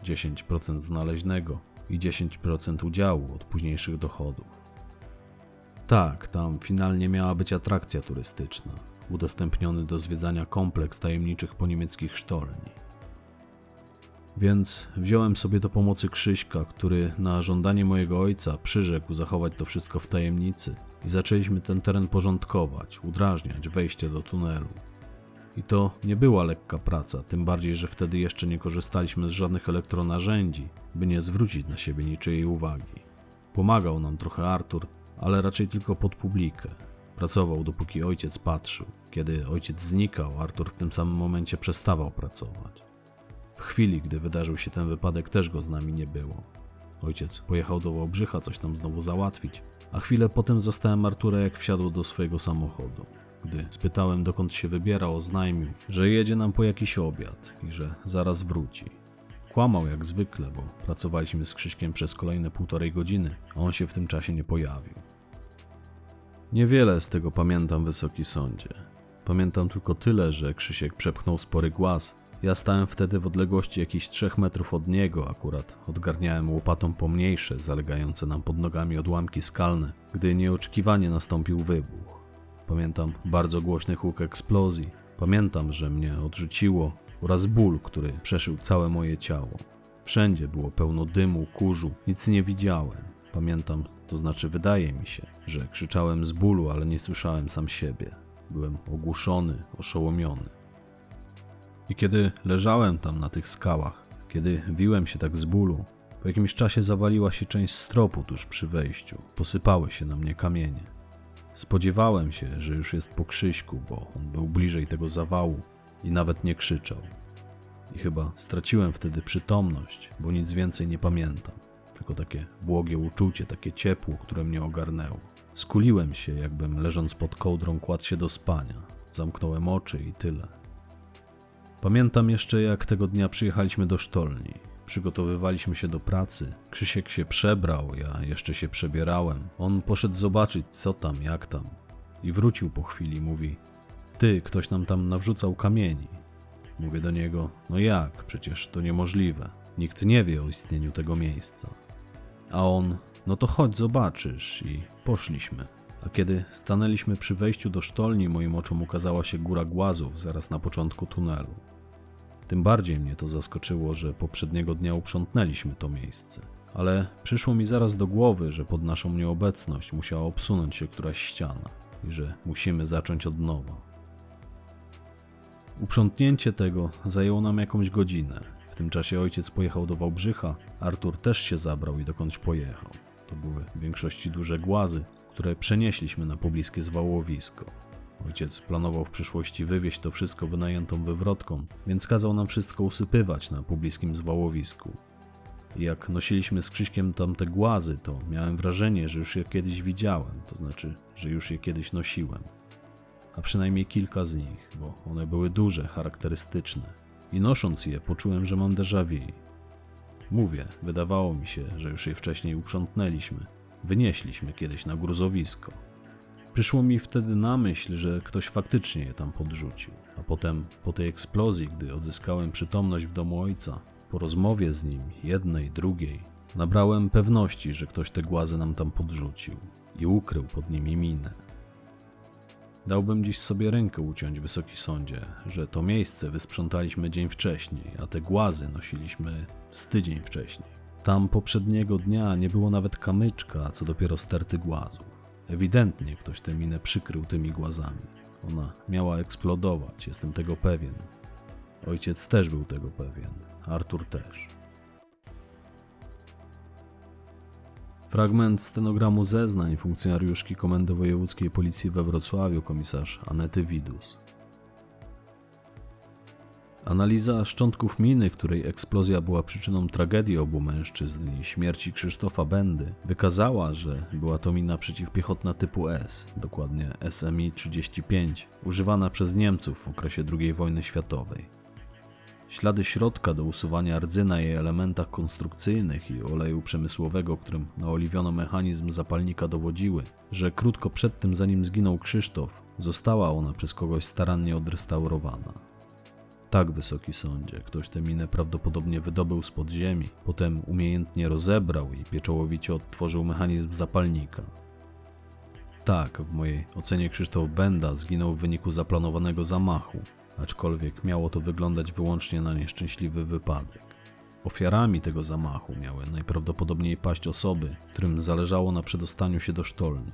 10% znaleźnego i 10% udziału od późniejszych dochodów. Tak, tam finalnie miała być atrakcja turystyczna, udostępniony do zwiedzania kompleks tajemniczych poniemieckich sztolni. Więc wziąłem sobie do pomocy Krzyśka, który na żądanie mojego ojca przyrzekł zachować to wszystko w tajemnicy i zaczęliśmy ten teren porządkować, udrażniać wejście do tunelu. I to nie była lekka praca, tym bardziej, że wtedy jeszcze nie korzystaliśmy z żadnych elektronarzędzi, by nie zwrócić na siebie niczyjej uwagi. Pomagał nam trochę Artur, ale raczej tylko pod publikę. Pracował dopóki ojciec patrzył. Kiedy ojciec znikał, Artur w tym samym momencie przestawał pracować. W chwili, gdy wydarzył się ten wypadek, też go z nami nie było. Ojciec pojechał do Wałbrzycha coś tam znowu załatwić, a chwilę potem zastałem Artura, jak wsiadł do swojego samochodu. Gdy spytałem, dokąd się wybierał, oznajmił, że jedzie nam po jakiś obiad i że zaraz wróci. Kłamał jak zwykle, bo pracowaliśmy z Krzyśkiem przez kolejne półtorej godziny, a on się w tym czasie nie pojawił. Niewiele z tego pamiętam, wysoki sądzie. Pamiętam tylko tyle, że Krzysiek przepchnął spory głaz. Ja stałem wtedy w odległości jakichś trzech metrów od niego, akurat odgarniałem łopatą pomniejsze, zalegające nam pod nogami odłamki skalne, gdy nieoczekiwanie nastąpił wybuch. Pamiętam bardzo głośny huk eksplozji. Pamiętam, że mnie odrzuciło oraz ból, który przeszył całe moje ciało. Wszędzie było pełno dymu, kurzu, nic nie widziałem. Pamiętam, to znaczy wydaje mi się, że krzyczałem z bólu, ale nie słyszałem sam siebie. Byłem ogłuszony, oszołomiony. I kiedy leżałem tam na tych skałach, kiedy wiłem się tak z bólu, po jakimś czasie zawaliła się część stropu tuż przy wejściu. Posypały się na mnie kamienie. Spodziewałem się, że już jest po Krzyśku, bo on był bliżej tego zawału i nawet nie krzyczał. I chyba straciłem wtedy przytomność, bo nic więcej nie pamiętam. Tylko takie błogie uczucie, takie ciepło, które mnie ogarnęło. Skuliłem się, jakbym leżąc pod kołdrą kładł się do spania. Zamknąłem oczy i tyle. Pamiętam jeszcze, jak tego dnia przyjechaliśmy do sztolni. Przygotowywaliśmy się do pracy. Krzysiek się przebrał, ja jeszcze się przebierałem. On poszedł zobaczyć, co tam, jak tam. I wrócił po chwili, mówi: Ty, ktoś nam tam nawrzucał kamieni. Mówię do niego: No jak, przecież to niemożliwe. Nikt nie wie o istnieniu tego miejsca. A on: No to chodź, zobaczysz. I poszliśmy. A kiedy stanęliśmy przy wejściu do sztolni, moim oczom ukazała się góra głazów zaraz na początku tunelu. Tym bardziej mnie to zaskoczyło, że poprzedniego dnia uprzątnęliśmy to miejsce. Ale przyszło mi zaraz do głowy, że pod naszą nieobecność musiała obsunąć się któraś ściana i że musimy zacząć od nowa. Uprzątnięcie tego zajęło nam jakąś godzinę. W tym czasie ojciec pojechał do Wałbrzycha, Artur też się zabrał i dokądś pojechał. To były w większości duże głazy, które przenieśliśmy na pobliskie zwałowisko. Ojciec planował w przyszłości wywieźć to wszystko wynajętą wywrotką, więc kazał nam wszystko usypywać na pobliskim zwałowisku. Jak nosiliśmy z Krzyśkiem tamte głazy, to miałem wrażenie, że już je kiedyś widziałem, to znaczy, że już je kiedyś nosiłem. A przynajmniej kilka z nich, bo one były duże, charakterystyczne. I nosząc je, poczułem, że mam déjà vu. Mówię, wydawało mi się, że już je wcześniej uprzątnęliśmy, wynieśliśmy kiedyś na gruzowisko. Przyszło mi wtedy na myśl, że ktoś faktycznie je tam podrzucił, a potem, po tej eksplozji, gdy odzyskałem przytomność w domu ojca, po rozmowie z nim, jednej, drugiej, nabrałem pewności, że ktoś te głazy nam tam podrzucił i ukrył pod nimi minę. Dałbym dziś sobie rękę uciąć, wysoki sądzie, że to miejsce wysprzątaliśmy dzień wcześniej, a te głazy nosiliśmy z tydzień wcześniej. Tam poprzedniego dnia nie było nawet kamyczka, co dopiero sterty głazów. Ewidentnie ktoś tę minę przykrył tymi głazami. Ona miała eksplodować, jestem tego pewien. Ojciec też był tego pewien, Artur też. Fragment stenogramu zeznań funkcjonariuszki Komendy Wojewódzkiej Policji we Wrocławiu, komisarz Anety Widus. Analiza szczątków miny, której eksplozja była przyczyną tragedii obu mężczyzn i śmierci Krzysztofa Bendy, wykazała, że była to mina przeciwpiechotna typu S, dokładnie SMI-35, używana przez Niemców w okresie II wojny światowej. Ślady środka do usuwania rdzyna i elementach konstrukcyjnych i oleju przemysłowego, którym naoliwiono mechanizm zapalnika dowodziły, że krótko przed tym zanim zginął Krzysztof, została ona przez kogoś starannie odrestaurowana. Tak, wysoki sądzie, ktoś tę minę prawdopodobnie wydobył z podziemi, potem umiejętnie rozebrał i pieczołowicie odtworzył mechanizm zapalnika. Tak, w mojej ocenie Krzysztof Benda zginął w wyniku zaplanowanego zamachu, aczkolwiek miało to wyglądać wyłącznie na nieszczęśliwy wypadek. Ofiarami tego zamachu miały najprawdopodobniej paść osoby, którym zależało na przedostaniu się do sztolni.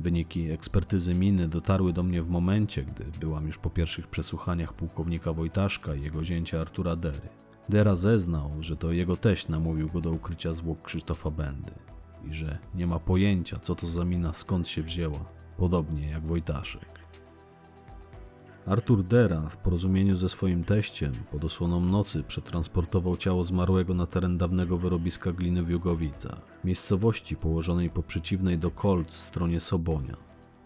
Wyniki ekspertyzy miny dotarły do mnie w momencie, gdy byłam już po pierwszych przesłuchaniach pułkownika Wojtaszka i jego zięcia Artura Dery. Dera zeznał, że to jego teść namówił go do ukrycia zwłok Krzysztofa Bendy i że nie ma pojęcia, co to za mina, skąd się wzięła, podobnie jak Wojtaszek. Artur Dera w porozumieniu ze swoim teściem pod osłoną nocy przetransportował ciało zmarłego na teren dawnego wyrobiska gliny w Jugowicach, miejscowości położonej po przeciwnej do Kolc stronie Sobonia.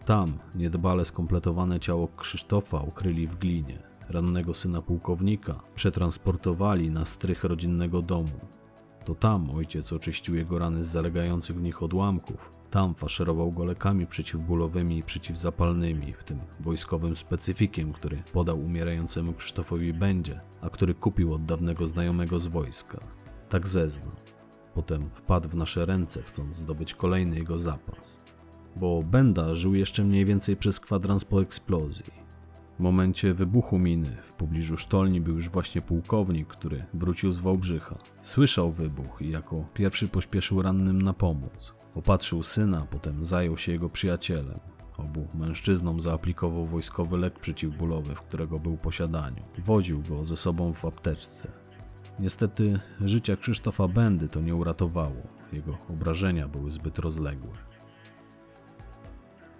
Tam niedbale skompletowane ciało Krzysztofa ukryli w glinie. Rannego syna pułkownika przetransportowali na strych rodzinnego domu. To tam ojciec oczyścił jego rany z zalegających w nich odłamków, tam faszerował go lekami przeciwbólowymi i przeciwzapalnymi, w tym wojskowym specyfikiem, który podał umierającemu Krzysztofowi Będzie, a który kupił od dawnego znajomego z wojska. Tak zeznał. Potem wpadł w nasze ręce, chcąc zdobyć kolejny jego zapas. Bo Benda żył jeszcze mniej więcej przez kwadrans po eksplozji. W momencie wybuchu miny w pobliżu sztolni był już właśnie pułkownik, który wrócił z Wałbrzycha. Słyszał wybuch i jako pierwszy pośpieszył rannym na pomoc. Opatrzył syna, potem zajął się jego przyjacielem. Obu mężczyznom zaaplikował wojskowy lek przeciwbólowy, w którego był posiadaniu. Woził go ze sobą w apteczce. Niestety życia Krzysztofa Bendy to nie uratowało. Jego obrażenia były zbyt rozległe.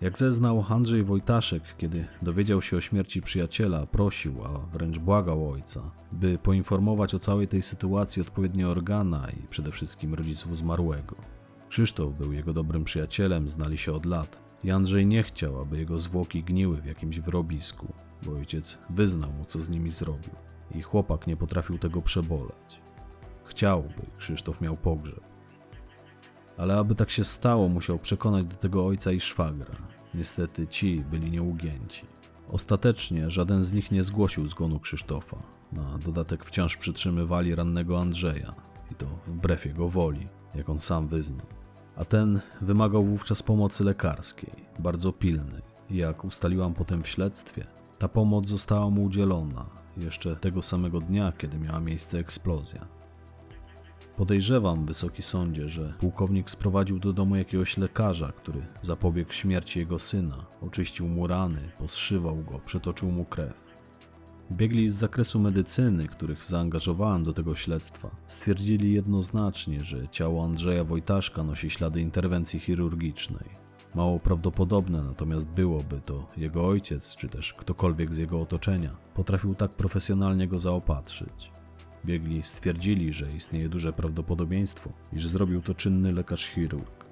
Jak zeznał Andrzej Wojtaszek, kiedy dowiedział się o śmierci przyjaciela, prosił, a wręcz błagał ojca, by poinformować o całej tej sytuacji odpowiednie organa i przede wszystkim rodziców zmarłego. Krzysztof był jego dobrym przyjacielem, znali się od lat i Andrzej nie chciał, aby jego zwłoki gniły w jakimś wyrobisku, bo ojciec wyznał mu, co z nimi zrobił i chłopak nie potrafił tego przeboleć. Chciał, by Krzysztof miał pogrzeb. Ale aby tak się stało, musiał przekonać do tego ojca i szwagra. Niestety ci byli nieugięci. Ostatecznie żaden z nich nie zgłosił zgonu Krzysztofa. Na dodatek wciąż przytrzymywali rannego Andrzeja i to wbrew jego woli, jak on sam wyznał. A ten wymagał wówczas pomocy lekarskiej, bardzo pilnej. Jak ustaliłam potem w śledztwie, ta pomoc została mu udzielona jeszcze tego samego dnia, kiedy miała miejsce eksplozja. Podejrzewam, wysoki sądzie, że pułkownik sprowadził do domu jakiegoś lekarza, który zapobiegł śmierci jego syna, oczyścił mu rany, poszywał go, przetoczył mu krew. Biegli z zakresu medycyny, których zaangażowałem do tego śledztwa, stwierdzili jednoznacznie, że ciało Andrzeja Wojtaszka nosi ślady interwencji chirurgicznej. Mało prawdopodobne natomiast byłoby to jego ojciec, czy też ktokolwiek z jego otoczenia potrafił tak profesjonalnie go zaopatrzyć. Biegli stwierdzili, że istnieje duże prawdopodobieństwo, iż zrobił to czynny lekarz chirurg.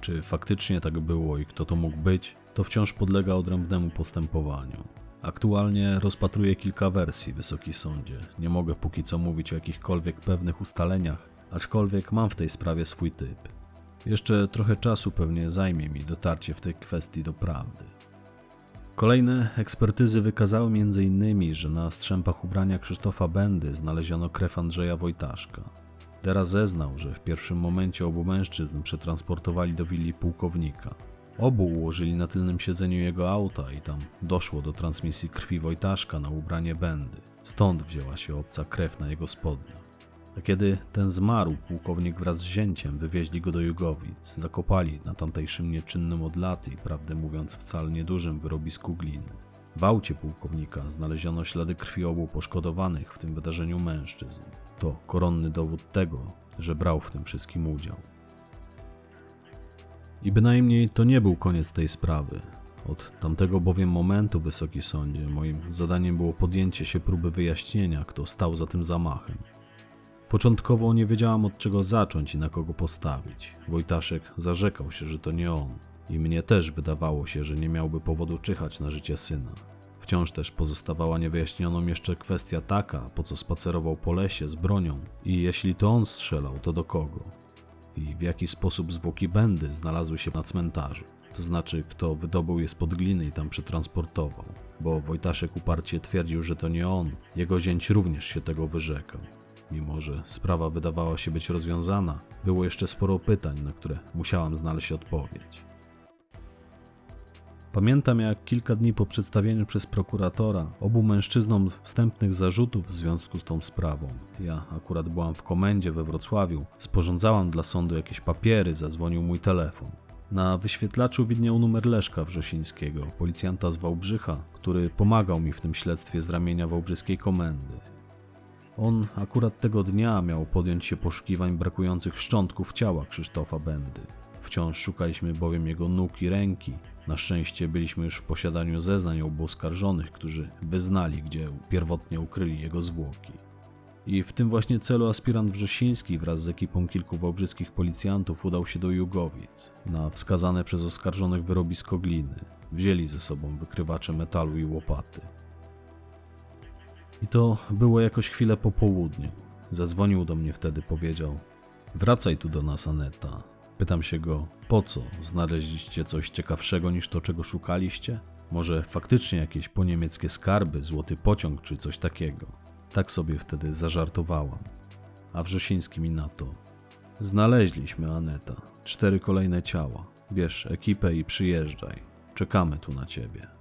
Czy faktycznie tak było i kto to mógł być, to wciąż podlega odrębnemu postępowaniu. Aktualnie rozpatruję kilka wersji, Wysoki Sądzie. Nie mogę póki co mówić o jakichkolwiek pewnych ustaleniach, aczkolwiek mam w tej sprawie swój typ. Jeszcze trochę czasu pewnie zajmie mi dotarcie w tej kwestii do prawdy. Kolejne ekspertyzy wykazały m.in., że na strzępach ubrania Krzysztofa Bendy znaleziono krew Andrzeja Wojtaszka. Teraz zeznał, że w pierwszym momencie obu mężczyzn przetransportowali do willi pułkownika. Obu ułożyli na tylnym siedzeniu jego auta i tam doszło do transmisji krwi Wojtaszka na ubranie Bendy. Stąd wzięła się obca krew na jego spodniach. A kiedy ten zmarł, pułkownik wraz z zięciem wywieźli go do Jugowic, zakopali na tamtejszym nieczynnym od lat i, prawdę mówiąc, wcale niedużym wyrobisku gliny. W aucie pułkownika znaleziono ślady krwi obu poszkodowanych w tym wydarzeniu mężczyzn. To koronny dowód tego, że brał w tym wszystkim udział. I bynajmniej to nie był koniec tej sprawy. Od tamtego bowiem momentu, Wysoki Sądzie, moim zadaniem było podjęcie się próby wyjaśnienia, kto stał za tym zamachem. Początkowo nie wiedziałam od czego zacząć i na kogo postawić. Wojtaszek zarzekał się, że to nie on. I mnie też wydawało się, że nie miałby powodu czyhać na życie syna. Wciąż też pozostawała niewyjaśnioną jeszcze kwestia taka, po co spacerował po lesie z bronią i jeśli to on strzelał, to do kogo? I w jaki sposób zwłoki Bendy znalazły się na cmentarzu? To znaczy, kto wydobył je spod gliny i tam przetransportował? Bo Wojtaszek uparcie twierdził, że to nie on. Jego zięć również się tego wyrzekał. Mimo, że sprawa wydawała się być rozwiązana, było jeszcze sporo pytań, na które musiałam znaleźć odpowiedź. Pamiętam, jak kilka dni po przedstawieniu przez prokuratora obu mężczyznom wstępnych zarzutów w związku z tą sprawą, ja akurat byłam w komendzie we Wrocławiu, sporządzałam dla sądu jakieś papiery, zadzwonił mój telefon. Na wyświetlaczu widniał numer Leszka Wrzosińskiego, policjanta z Wałbrzycha, który pomagał mi w tym śledztwie z ramienia wałbrzyskiej komendy. On akurat tego dnia miał podjąć się poszukiwań brakujących szczątków ciała Krzysztofa Bendy. Wciąż szukaliśmy bowiem jego nóg i ręki. Na szczęście byliśmy już w posiadaniu zeznań obu oskarżonych, którzy wyznali, gdzie pierwotnie ukryli jego zwłoki. I w tym właśnie celu aspirant Wrzesiński wraz z ekipą kilku wałbrzyskich policjantów udał się do Jugowic, na wskazane przez oskarżonych wyrobisko gliny. Wzięli ze sobą wykrywacze metalu i łopaty. I to było jakoś chwilę po południu. Zadzwonił do mnie wtedy, powiedział: Wracaj tu do nas, Aneta. Pytam się go, po co? Znaleźliście coś ciekawszego niż to, czego szukaliście? Może faktycznie jakieś poniemieckie skarby, złoty pociąg czy coś takiego? Tak sobie wtedy zażartowałam. A Wrzesiński mi na to. Znaleźliśmy, Aneta. Cztery kolejne ciała. Bierz ekipę i przyjeżdżaj. Czekamy tu na ciebie.